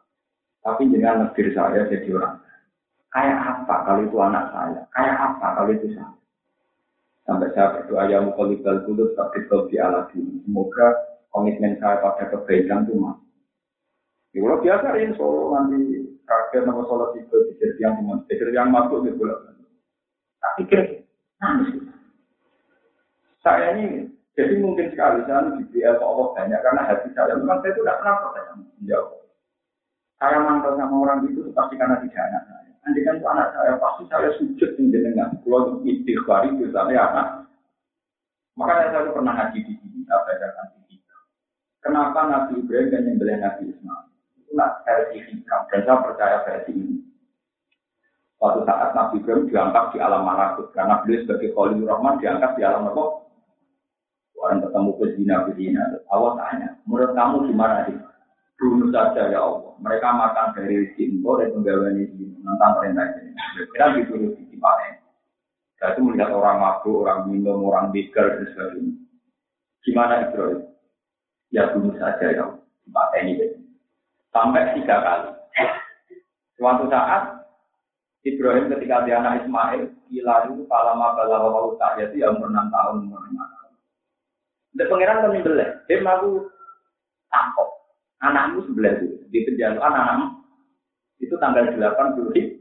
Tapi dengan negeri saya jadi orang. Kayak apa kalau itu anak saya? Kayak apa kalau itu saya? Sampai saya berdoa ya mukolibal kudus tapi di aladi. Semoga komitmen saya pada kebaikan itu mas. Ya kalau biasa ini solo nanti kakek nama solo itu di yang teman, yang masuk di bulan. Tapi kira, nangis saya ini jadi mungkin sekali saya diberi Allah banyak karena hati saya memang saya itu tidak pernah protes jawab. Saya mantel sama orang itu pasti karena tidak anak saya. Nanti kan itu anak saya pasti saya sujud dengan kalau istighfar itu saya anak. Makanya saya pernah ngaji di sini, saya belajar di Kenapa Nabi Ibrahim dan yang Nabi Ismail? Itulah versi hikam dan saya percaya versi ini. Suatu saat Nabi Ibrahim diangkat di alam malakut karena beliau sebagai Khalil Rahman diangkat di alam malakut Orang ketemu pezina pezina, Allah tanya, menurut kamu gimana sih? Bunuh saja ya Allah. Mereka makan dari rezeki dan penggawaannya di tentang perintah ini. Kita ditulis di panen. Saya itu melihat orang mabuk, orang minum, orang begal dan sebagainya. Gimana Ibrahim? Ya bunuh saja ya Allah. Di ini. Sampai tiga kali. Suatu saat Ibrahim ketika dia anak Ismail, gila itu palama balawa walau tak itu ya umur enam tahun, umur dan pangeran kan nyembelih. Dia mau tangkap. Anakmu sebelah itu. Di penjara anakmu. Itu tanggal 8 Juli.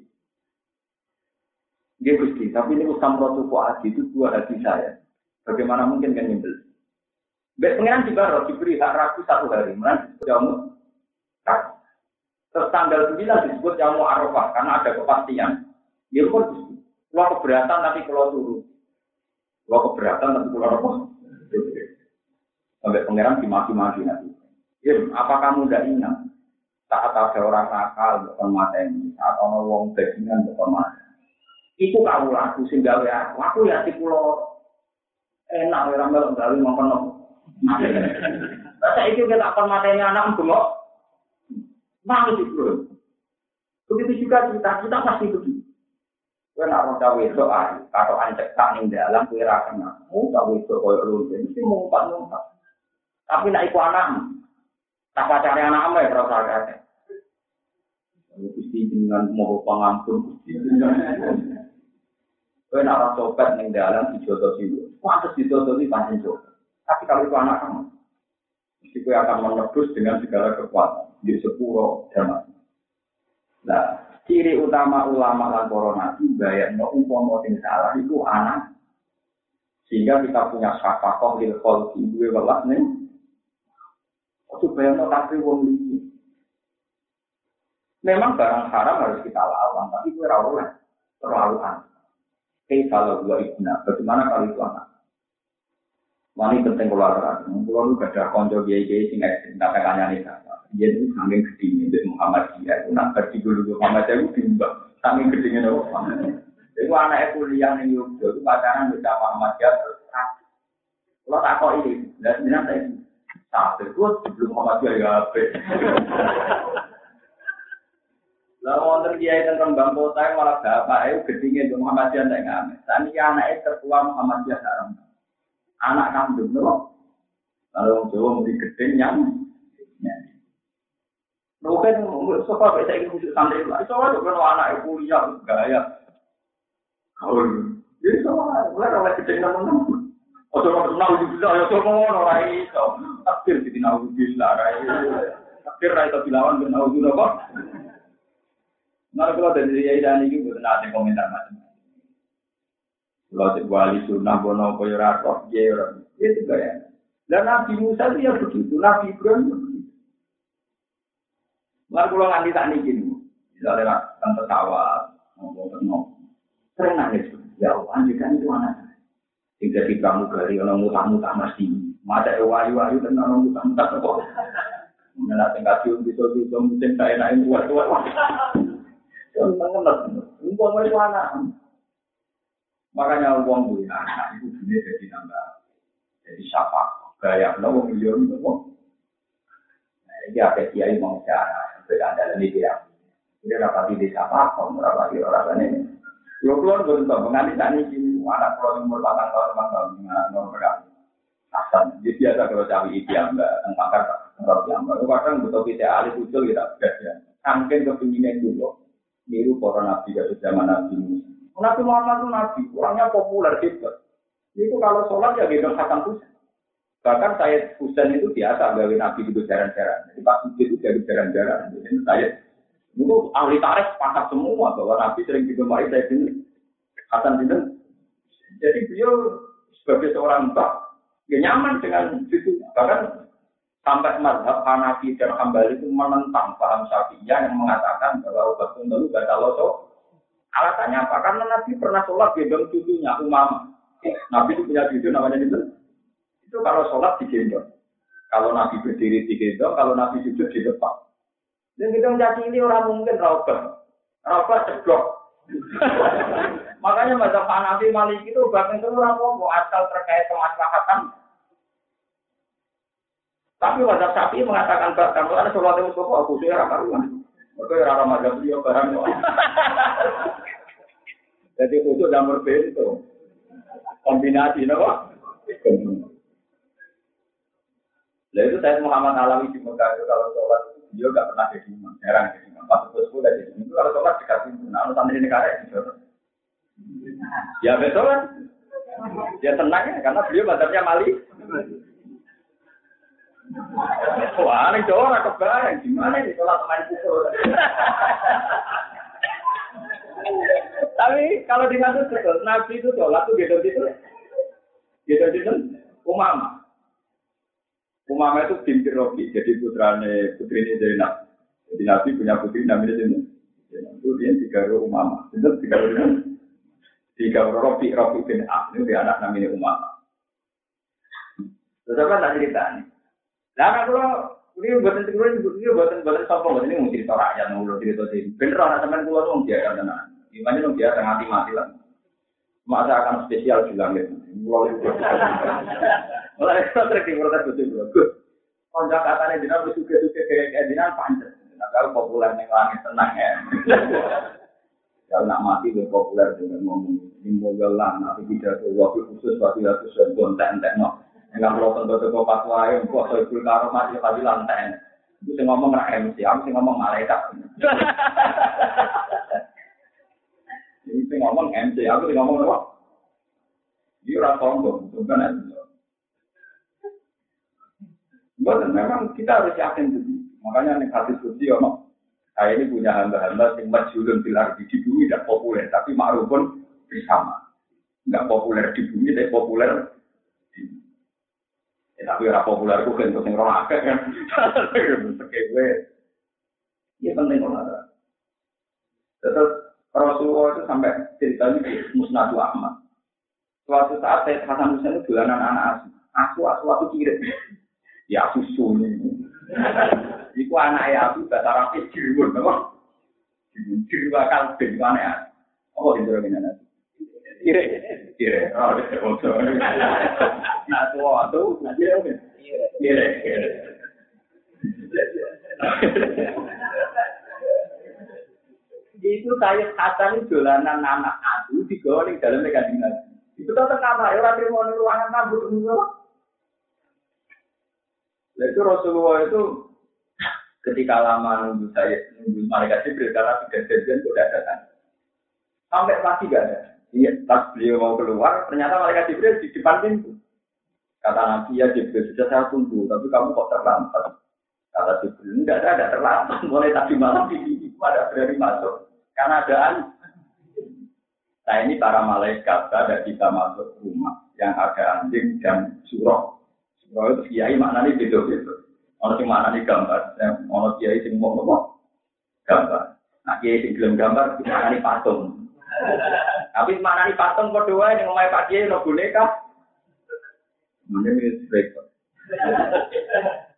Dia gusti, tapi ini usam rotu hati itu dua hati saya. Bagaimana mungkin kan nyembelih? Baik pangeran di barat diberi hak ragu satu hari. Mana kamu Terus tanggal 9 disebut mau Arafah karena ada kepastian. Ya pun. Kalau keberatan tapi kalau turun. Kalau keberatan tapi kalau apa? Sampai pangeran dimaki-maki nanti. Ya, apa kamu tidak ingat? Saat ada orang nakal, bukan mata ini. Saat orang wong bajingan, bukan mata. Itu kamu laku sing gawe aku. Ya si pulau enak orang melok gawe makan nopo. Masa itu kita akan matanya anak bengok. Nangis itu. Begitu juga kita, kita pasti begitu. Kue nak roda wedok ayu, ancek tak ning dalam kue ra kenal. Roda wedok koyo lu, mesti ngumpat ngumpat. Tapi nak iku anak, tak pacare anak ame terus agak. Gusti dengan mau pangampun, Kue nak ora sobat ning dalam dijodoh silu. Pantes dijodoh di pancen Tapi kalau itu anak kamu, mesti kue akan menebus dengan segala kekuatan di sepuro dan Nah, ciri utama ulama lan corona itu bayar no umpama sing salah itu anak. Sehingga kita punya syafakoh lil kholki dua welas nih. Bayar no tapi wong ini. Memang barang haram harus kita lawan, tapi gue rawol terlalu aneh. Oke, kalau dua ibna, bagaimana kalau itu anak? Wani penting keluar terang. Kalau lu gak ada konco biaya biaya sing ekstrim, tak kanya nih dia itu saking gedenya di Muhammadiyah itu nak berarti dulu Muhammadiyah itu bimbang saking gedenya dari Muhammadiyah itu anak kuliah nih Yogyo itu pacaran bisa Muhammadiyah terus kalau tak kok ini dan ini saya tak terus sebelum Muhammadiyah ya apa Lalu wonten kiai tentang Bang Kota malah bapak itu gedenya di Muhammadiyah tidak ngamen. Tani anak itu tertua Muhammadiyah haram. Anak kandung loh. Lalu orang Jawa mau gedeng yang Mungkin sofa bisa ikut khusus santri lah. Sofa juga kalau anak kuliah gaya. Kau jadi sofa mulai rawat kecil teman-teman. Ojo mau kenal juga, ya mau rai itu. Takdir di nahu bisa rai. Takdir rai tapi lawan kenal juga kok. Nah kalau dari dia dan ini bukan ada komentar macam-macam. Kalau si wali sunnah bono koyo ratok, dia itu gaya. Dan Nabi Musa dia begitu, Nabi Ibrahim Lalu kalau nganti tak niki nih, misalnya tante pesawat, ngomong ngomong, sering nangis. Ya anjikan itu anak. Tidak di pramugari, orang mutah-mutah mesti. Masa wayu-wayu dan orang mutah-mutah kok. Mengenai tingkat cium bisa bisa mungkin saya naik. Yang mengenal, uang itu anak. Makanya uang punya anak itu dunia jadi nambah. Jadi siapa? Gaya, lo miliar itu kok. Nah, ini apa kiai mau cara beda dalam ini dia. Dia dapat di desa apa, dapat di orang lain. Kalau keluar bentuk mengalih tani ini, anak keluar umur delapan tahun, lima tahun, anak nomor berapa? Hasan, dia biasa kalau cari itu yang mbak, tentang kata, tentang yang mbak. Kadang betul kita alih usul kita bekerja. Angkin kepinginan dulu, niru para nabi dari zaman nabi Musa. Nabi Muhammad itu nabi, orangnya populer gitu. Itu kalau sholat ya gendong Hasan Husain. Bahkan saya Husain itu biasa gawe nabi itu jaran-jaran. Jadi pas itu jadi jaran-jaran. Jadi saya itu ahli tarikh sepakat semua bahwa nabi sering digemari saya ini Hasan bin Jadi beliau sebagai seorang mbak ya nyaman dengan itu. Bahkan sampai mazhab Hanafi dan Hambali itu menentang paham Syafi'iyah yang mengatakan bahwa obat itu gak kalau so. Alasannya apa? Karena Nabi pernah sholat gendong cucunya Umama. Nabi itu punya cucu namanya itu itu kalau sholat digendong. Kalau Nabi berdiri digendong, kalau Nabi sujud di depan. Dan kita menjadi ini orang mungkin raubat. Raubat cedok. Makanya masa Hanafi Malik itu bahkan itu orang mau asal terkait kemaslahatan. Tapi wajah sapi mengatakan bahkan kalau ada sholat yang kok aku sih orang karuan. Mereka orang mazhab dia barang. Jadi itu udah berbeda. Kombinasi, nopo. Nah itu saya Muhammad Alami di Mekah itu kalau sholat itu dia nggak pernah jadi imam, jarang jadi imam. Pas itu sudah jadi imam itu kalau sholat dekat pintu, nah santri negara ya Ya betul kan? Dia tenang ya, karena beliau badannya mali. Wah, ini jauh orang kebayang. Gimana ini sholat main pukul? Tapi kalau di betul, Nabi itu sholat tuh gitu-gitu. Gitu-gitu, umama. Umama itu binti Robi, jadi putrane putri ini Zainab. Jadi Nabi punya putri namanya Zainab. Itu dia tiga Umama. Itu tiga tiga Rofi Rofi bin Ab. Ini dia anak namanya Umama. Terus apa tak cerita nih? Nah kalau ini buatan ini buatan buatan sopo ini mau cerita rakyat mau cerita sih. Bener anak teman gue tuh dia kan tenan. Gimana tuh dia mati mati lah. Masa akan spesial juga gitu. Mulai mulai itu sering diprotes betul Konjak katanya dina suka-suka kayak dina pancet. Nah, kalau populer nih langit tenang ya. Kalau nak mati lebih populer dengan ngomong ini mogelan, tapi tidak ada waktu khusus waktu itu sudah gontek entek no. Enggak perlu tentu tentu pas wae, kok saya pun karo mati tapi lantai. Itu ngomong nak MC, aku ngomong malaikat. Ini sih ngomong MC, aku sih ngomong apa? Dia orang sombong, bukan ya. Bukan, memang kita harus yakin itu. Makanya nih hadis suci ono. Saya ini punya hamba-hamba yang majulun bilar di bumi tidak populer, tapi ma'rufun bersama. Enggak populer di bumi, tapi populer di ya, tapi orang populer itu kan yang orang akeh kan. Sekewe. Ya penting orang Terus Rasulullah itu sampai ceritanya di Musnadu Ahmad. Suatu saat saya Hasan Husain itu dolanan anak asuh. Asuh, asuh, asuh kirim. Ya susu ini. Iku anak ya aku bahasa Arab dirwun, apa? Dirwa kalbin mana ya? Oh, itu lagi nana. Kire, kire. Oh, itu foto. Nah, tua tuh, kire, kire, kire. Itu saya Hasan dolanan anak aku digawa di dalam kajian Itu tetap apa? Ya, orang terima ruangan rambut, Itu Rasulullah itu ketika lama nunggu saya nunggu malaikat Jibril karena tiga jadian sudah datang. Sampai pasti gak ada. Iya, pas beliau mau keluar, ternyata malaikat Jibril di depan pintu. Kata Nabi ya Jibril sudah saya tunggu, tapi kamu kok terlambat. Kata Jibril enggak ada, ada terlambat. Mulai tadi malam di sini ada berani masuk. Karena adaan. Nah ini para malaikat ada bisa masuk rumah yang ada anjing dan surah. Kalau itu kiai maknanya beda beda. Ono sing maknanya gambar, ono kiai sing mau ngomong gambar. Nah kiai sing gelem gambar maknanya patung. Tapi maknanya patung kok dua yang ngomong pak kiai no boneka. Mana ini baik.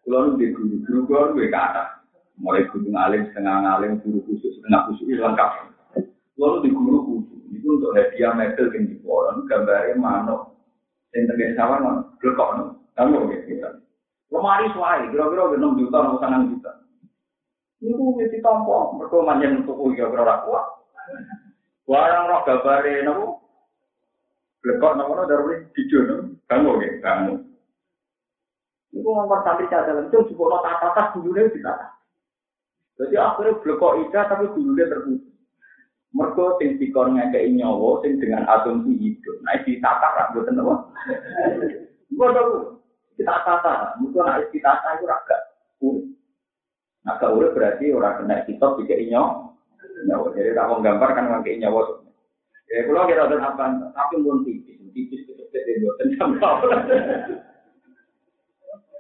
Kalau di guru guru guru gue kata, mulai guru ngalim setengah ngalim, guru khusus setengah khusus lengkap. Lalu di guru khusus itu untuk hadiah medal yang di koran gambarnya mana yang terkait sama mana, lekok kamu ya kita. Lemari suai, kira-kira enam juta, enam setengah juta. Itu mesti tompo, mereka manjan tuku ya kira kuat. Barang roh gambare nopo. Lekok nopo nopo dari video nopo. Kamu ya, kamu. Itu nomor santri cadangan itu juga nota atas dulunya kita. Jadi akhirnya blekok ida tapi dulunya terputus. Mereka sing dikon ngekei nyawa sing dengan asumsi hidup. Nah, ditata ra mboten apa. Bodoh. Kita tata, mungkin nak kita tata itu urip. Nah, gak urip berarti orang kena kitab juga inyo. Nyawa, jadi tak mau gambar kan pakai nyawa. Ya, kalau kira ada apa, tapi pun tipis, tipis itu jadi buatan gambar.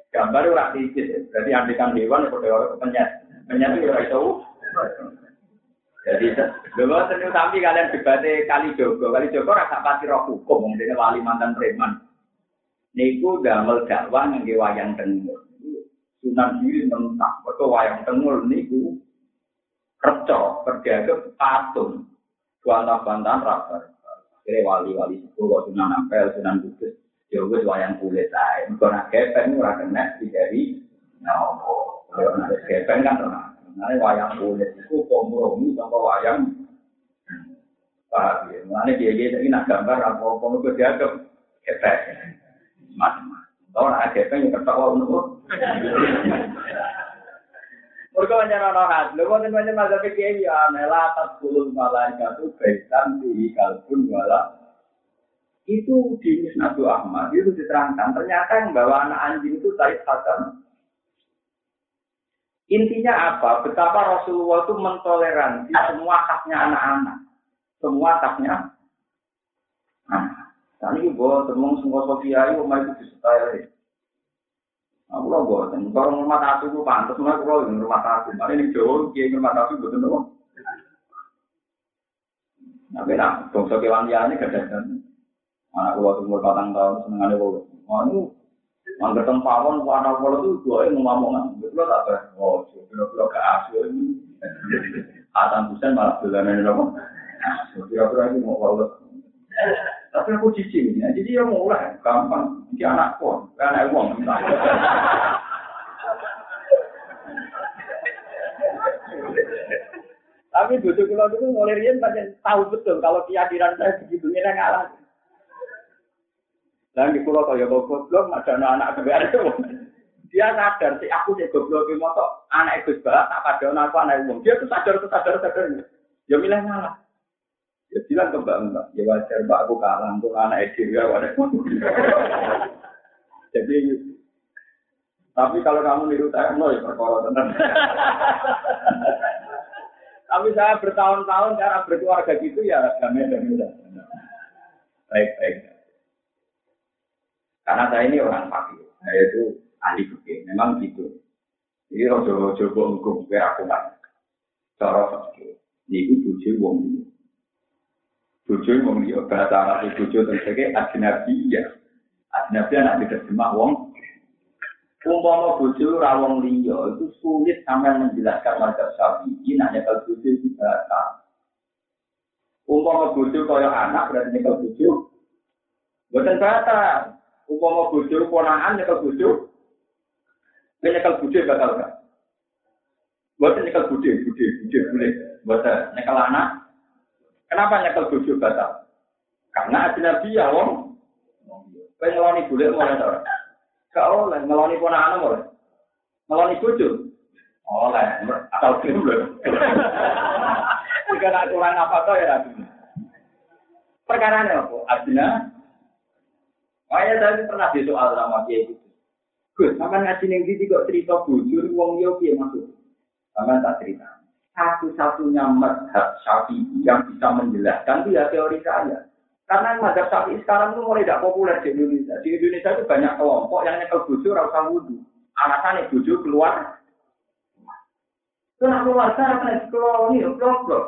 Gambar itu rak tipis, berarti andikan hewan itu orang penyet. Penyet itu orang tahu. Jadi, dulu senyum sampai kalian debatnya kali jogo, kali jogo rasa pasti roh hukum, mungkin wali mantan preman. Niku damel dakwah ngangge wayang tengul. Sunan diri mentah, betul wayang tengul niku kerja, kerja ke patung. Bantah-bantahan rabar. Akhirnya wali-wali kok sunan apel, sunan kudus. Ya wis wayang kulit ae. Mergo nak kepeng ora kena dijari nyawa. Kalau nak kepeng kan tenang. Nah, wayang kulit itu kompromi sama wayang Pak, mana dia dia ini nak gambar apa apa itu dia ke macam-macam. Tahu nak ada yang ketawa untuk Mereka menyerah rohat. Lu mau tanya masa pikir ya, nela atas puluh malaikat itu baitan di kalbun wala. Itu di Musnadu Ahmad itu diterangkan. Ternyata yang bawa anak anjing itu Said Hasan. Intinya apa? Betapa Rasulullah itu mentoleransi semua haknya anak-anak. Semua haknya anak. Tani gue temung semua Sofia itu omah itu disetai. Aku lo bosan. Kalau rumah tasu itu pantas, mulai kalau di rumah tasu. Mari ini jauh, kiai rumah tasu betul betul. Tapi nak, bangsa kewan dia ini kedatangan. Anak gua umur patang tahun seneng ada gua. Wah ini, angker tempawon, warna pola itu dua yang ngomong Betul tak ber? Oh, kira-kira ke asu ini. Atan busan malah bulanan ini apa? Kira-kira ini mau kalau. Tapi aku cici ini, jadi dia mulai gampang. Dia anak pun, anak uang. Tapi butuh kalau itu mulai rian tahu betul kalau keyakinan saya begitu ini ngalah. Dan di pulau kaya goblok, ada anak-anak kebiasaan. Dia sadar sih aku sih goblok di motor, anak itu balap tak pada aku anak umum. Dia tuh sadar tuh sadar sadar. Ya milih ngalah. Ya bilang ke mbak mbak, ya wajar mbak aku kalah untuk anak itu ya wajar. Jadi tapi kalau kamu niru saya, no ya perkara tenang. Tapi saya bertahun-tahun cara berkeluarga gitu ya damai-damai. Baik-baik. Karena saya ini orang fakir, saya itu ahli fikih, memang gitu. Jadi rojo-rojo bongkong, biar aku kan. Cara fakir, ini bujuk wong ini. Bujuk wong ini, bahasa Arab itu bujuk tersegai adinabi ya. Adinabi anak diterjemah wong. Umpama bujuk rawong liya itu sulit sampai menjelaskan mazhab syafi'i, nanya kalau bujuk itu bahasa. Umpama bujuk kaya anak berarti nyekel bujuk. Bukan bahasa, Upama bojo ponakan nyekel bojo. Nek bojo bakal gak? Buat nyekel bojo, bojo, bojo boleh. Buat nyekel anak. Kenapa nyekel bojo batal? Karena ajnabi ya wong. Kowe ngeloni boleh mulai ora? Gak oleh ngeloni ponakan boleh. Ngeloni bojo. Oleh, atau film lho. Jika nak kurang apa tuh ya Perkara apa? Adina Makanya saya pernah di soal sama dia itu. Gus, sama ngaji di kok cerita bujur, wong yo piye maksud? Sama tak cerita. Satu-satunya madhab syafi'i yang bisa menjelaskan itu ya teori saya. Karena madhab syafi'i sekarang itu mulai tidak populer di Indonesia. Di Indonesia itu banyak kelompok yang nyekel bujur rasa wudhu. Alasannya bujur keluar. Kenapa keluarga akan koloni, blok-blok.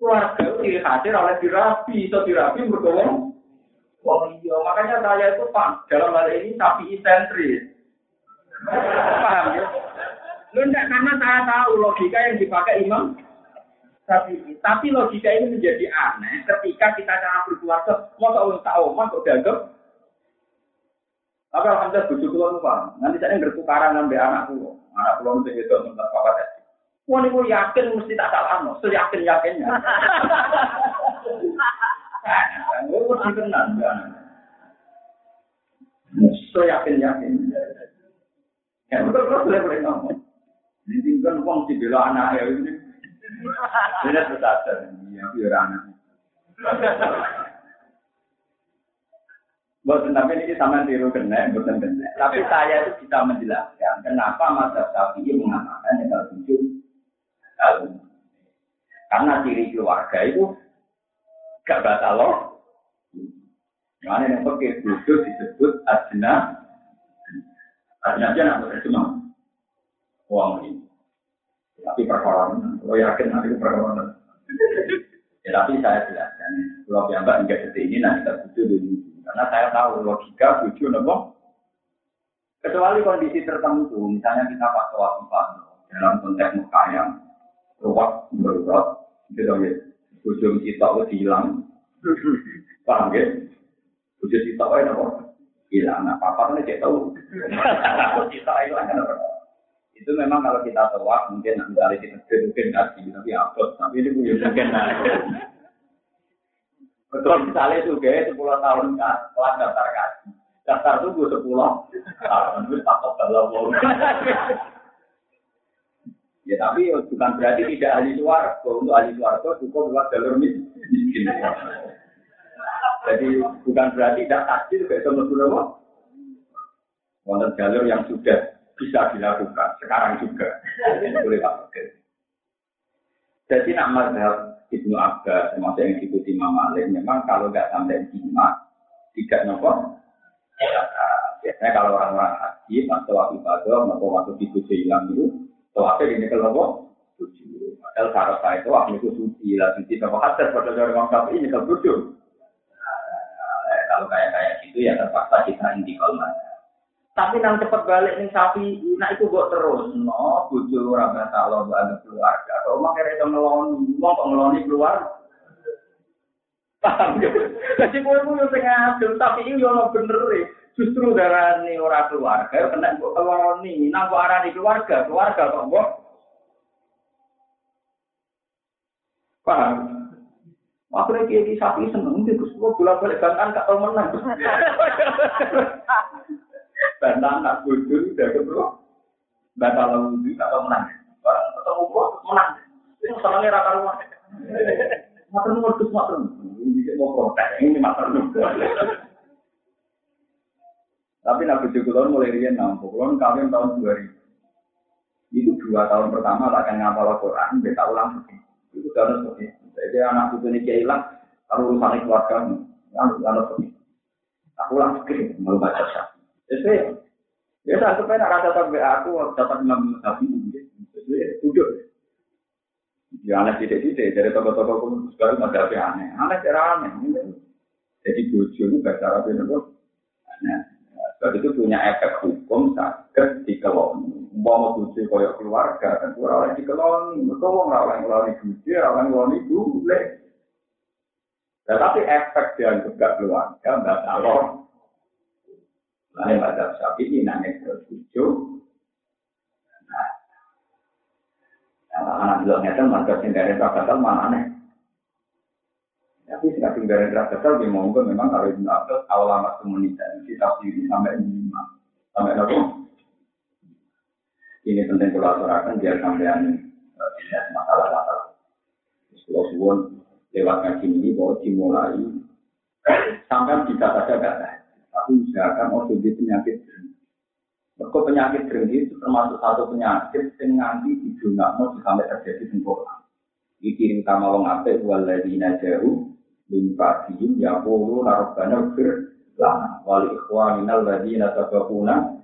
Keluarga itu dihadir oleh dirapi, atau dirapi. Oh iya, makanya saya itu pak dalam hal ini sapi sentris. Paham ya? Lu enggak karena saya tahu logika yang dipakai imam tapi tapi logika ini menjadi aneh ketika kita cara berkeluarga mau tahu tahu mau kok dianggap tapi alhamdulillah bujuk keluar paham nanti saya bertukaran ngambil anak pulau anak itu itu tempat papa tadi Wah, ini yakin mesti tak salah, no. yakin yakinnya. So yakin yakin. Ya betul terus boleh boleh ngomong. Ini kan uang di bela anak ya ini. Ini bersadar. Iya, biar anak. Buat tapi ini sama tiru kena, bukan kena. Tapi saya itu bisa menjelaskan kenapa masa sapi mengatakan yang tujuh Karena ciri keluarga itu gak batal loh. Mana yang pakai itu disebut adna. Adna aja nak terjemah. Uang ini. Tapi perkara lo yakin nanti perkara Ya tapi saya jelaskan. Kalau yang mbak enggak seperti ini nanti kita butuh dulu. Karena saya tahu logika butuh nopo. Kecuali kondisi tertentu, misalnya kita pas wafat dalam konteks muka yang ruwet, berurat, gitu ya Bojo kita wis hilang. Paham ya? Bojo kita napa? Hilang. Nah, papa kan cek tahu. Kita hilang kan itu memang kalau kita tewak mungkin nanti kali kita mungkin kasih tapi apa tapi ini punya mungkin betul misalnya itu kayak sepuluh tahun kan kelas daftar kasih daftar tunggu sepuluh tahun itu takut kalau Ya tapi bukan berarti tidak ahli suara. Untuk ahli suara itu cukup lewat jalur miskin. Jadi bukan berarti tidak takdir kayak sama. Wonten jalur yang sudah bisa dilakukan sekarang juga. Boleh pakai. Jadi nak mazhab Ibnu Abbas termasuk yang diikuti Imam Malik memang kalau nggak sampai lima tidak nopo ya, Biasanya kalau orang-orang haji, pas tawaf ibadah, atau waktu tujuh hilang itu, tawafnya ini kalau? Tujuh. Padahal syarat saya itu waktu itu suci, lah suci sama hadas, pada dari orang kafir ini kalau tujuh. Kalau kayak kayak gitu ya terpaksa kita intikal mana. Tapi nang cepet balik nih sapi, nah itu buat terus, no, bujuk orang kata lo ada keluarga, kalau mak kira itu ngeloni, mau kok ngeloni keluar, paham ya? Jadi gue mau yang ngadil, tapi ini yang bener ya. Justru darah ini orang keluarga, kena gue ngeloni, nah gue arah di keluarga, keluarga kok gue, paham? Akhirnya kayak di sapi seneng, dia gue bolak balik bantan gak tau menang. Bantan nak bodoh udah. Batal wudhu gak tau menang. Barang ketemu gua menang. Ini senengnya rata rumah. Mater nu modus mater. Ini mau protes, ini mater nu. Tapi nak bodoh kulon mulai rian nampuk. Kulon kawin tahun 2000. Itu dua tahun pertama tak akan ngapal Quran, dia tahu langsung. Itu karena seperti Jadi anak putu ini hilang, kalau urusan keluarga, lalu lalu seperti Aku langsung mau baca syarat. Jadi, ya sampai nak rasa sampai aku dapat enam Jadi, duduk. Ya aneh tidak-tidak dari toko-toko pun sekarang ada apa aneh. Aneh cara aneh. Jadi bojo itu bahasa Arab itu aneh. Itu punya efek hukum sakit di kelon. Mau bojo koyok keluarga dan kurang di kelon. Mereka mau ngelawan ngeloni bojo, ngelawan ngeloni boleh. Tetapi efek dia juga keluarga, mbak calon. Lain pada sapi ini nangis tertuju. Nah, anak bilang itu marga singgari rakatal mana aneh. Tapi sing singgari rakatal di monggo memang kalau Ibnu Abbas awal amat komunitas kita pilih sampai lima sampai berapa? Ini penting kalau aturakan biar sampean tidak masalah-masalah. Kalau suwon lewat ngaji ini bahwa dimulai sampai bisa saja kata tapi usahakan mau jadi penyakit Mereka penyakit berhenti itu termasuk satu penyakit yang nanti di dunia mau sampai terjadi sempurna. Dikirim sama wong ape waladina jauh min fadihim ya pulu narobana fir lana wali ikhwaninal ladina tabakuna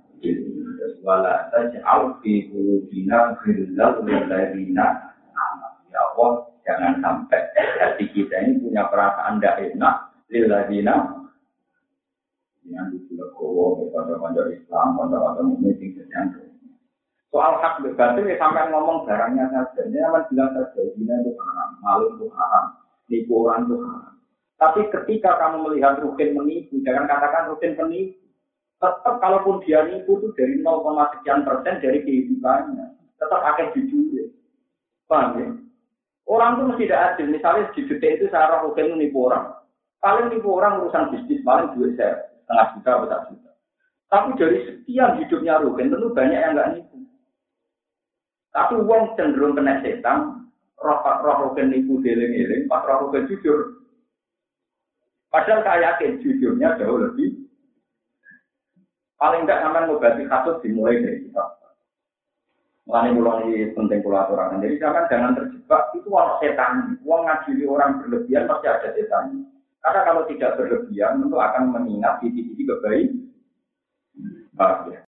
wala taj'al fi qulubina ghillal lil ladina ya Allah jangan sampai hati kita ini punya perasaan tidak enak lil yang di Legowo, pada-pada Islam, pada-pada mukmin yang Soal hak berbatin ya sampai ngomong barangnya saja. Ini akan bilang saja, ini itu haram, malu itu haram, nipu orang itu haram. Tapi ketika kamu melihat rukin menipu, jangan katakan rukin menipu. Tetap kalaupun dia nipu itu dari 0, sekian persen dari kehidupannya. Tetap akan jujur. Paham ya? Orang itu mesti tidak adil. Misalnya di itu saya rukin menipu orang. Paling nipu orang urusan bisnis, paling duit saya setengah juta atau satu juta. Tapi dari sekian hidupnya Rugen tentu banyak yang nggak nipu. Tapi uang cenderung kena setan, roh roh Rugen nipu deling-eling, pas roh Rugen jujur. Padahal saya yakin jujurnya jauh lebih. Paling enggak sampai ngobati kasus dimulai dari kita. Mulai mulai penting aturan. Jadi jangan jangan terjebak itu orang setan. Uang ngadili orang berlebihan pasti ada setan. Karena kalau tidak berlebihan, tentu akan mengingat titik-titik kebaikan.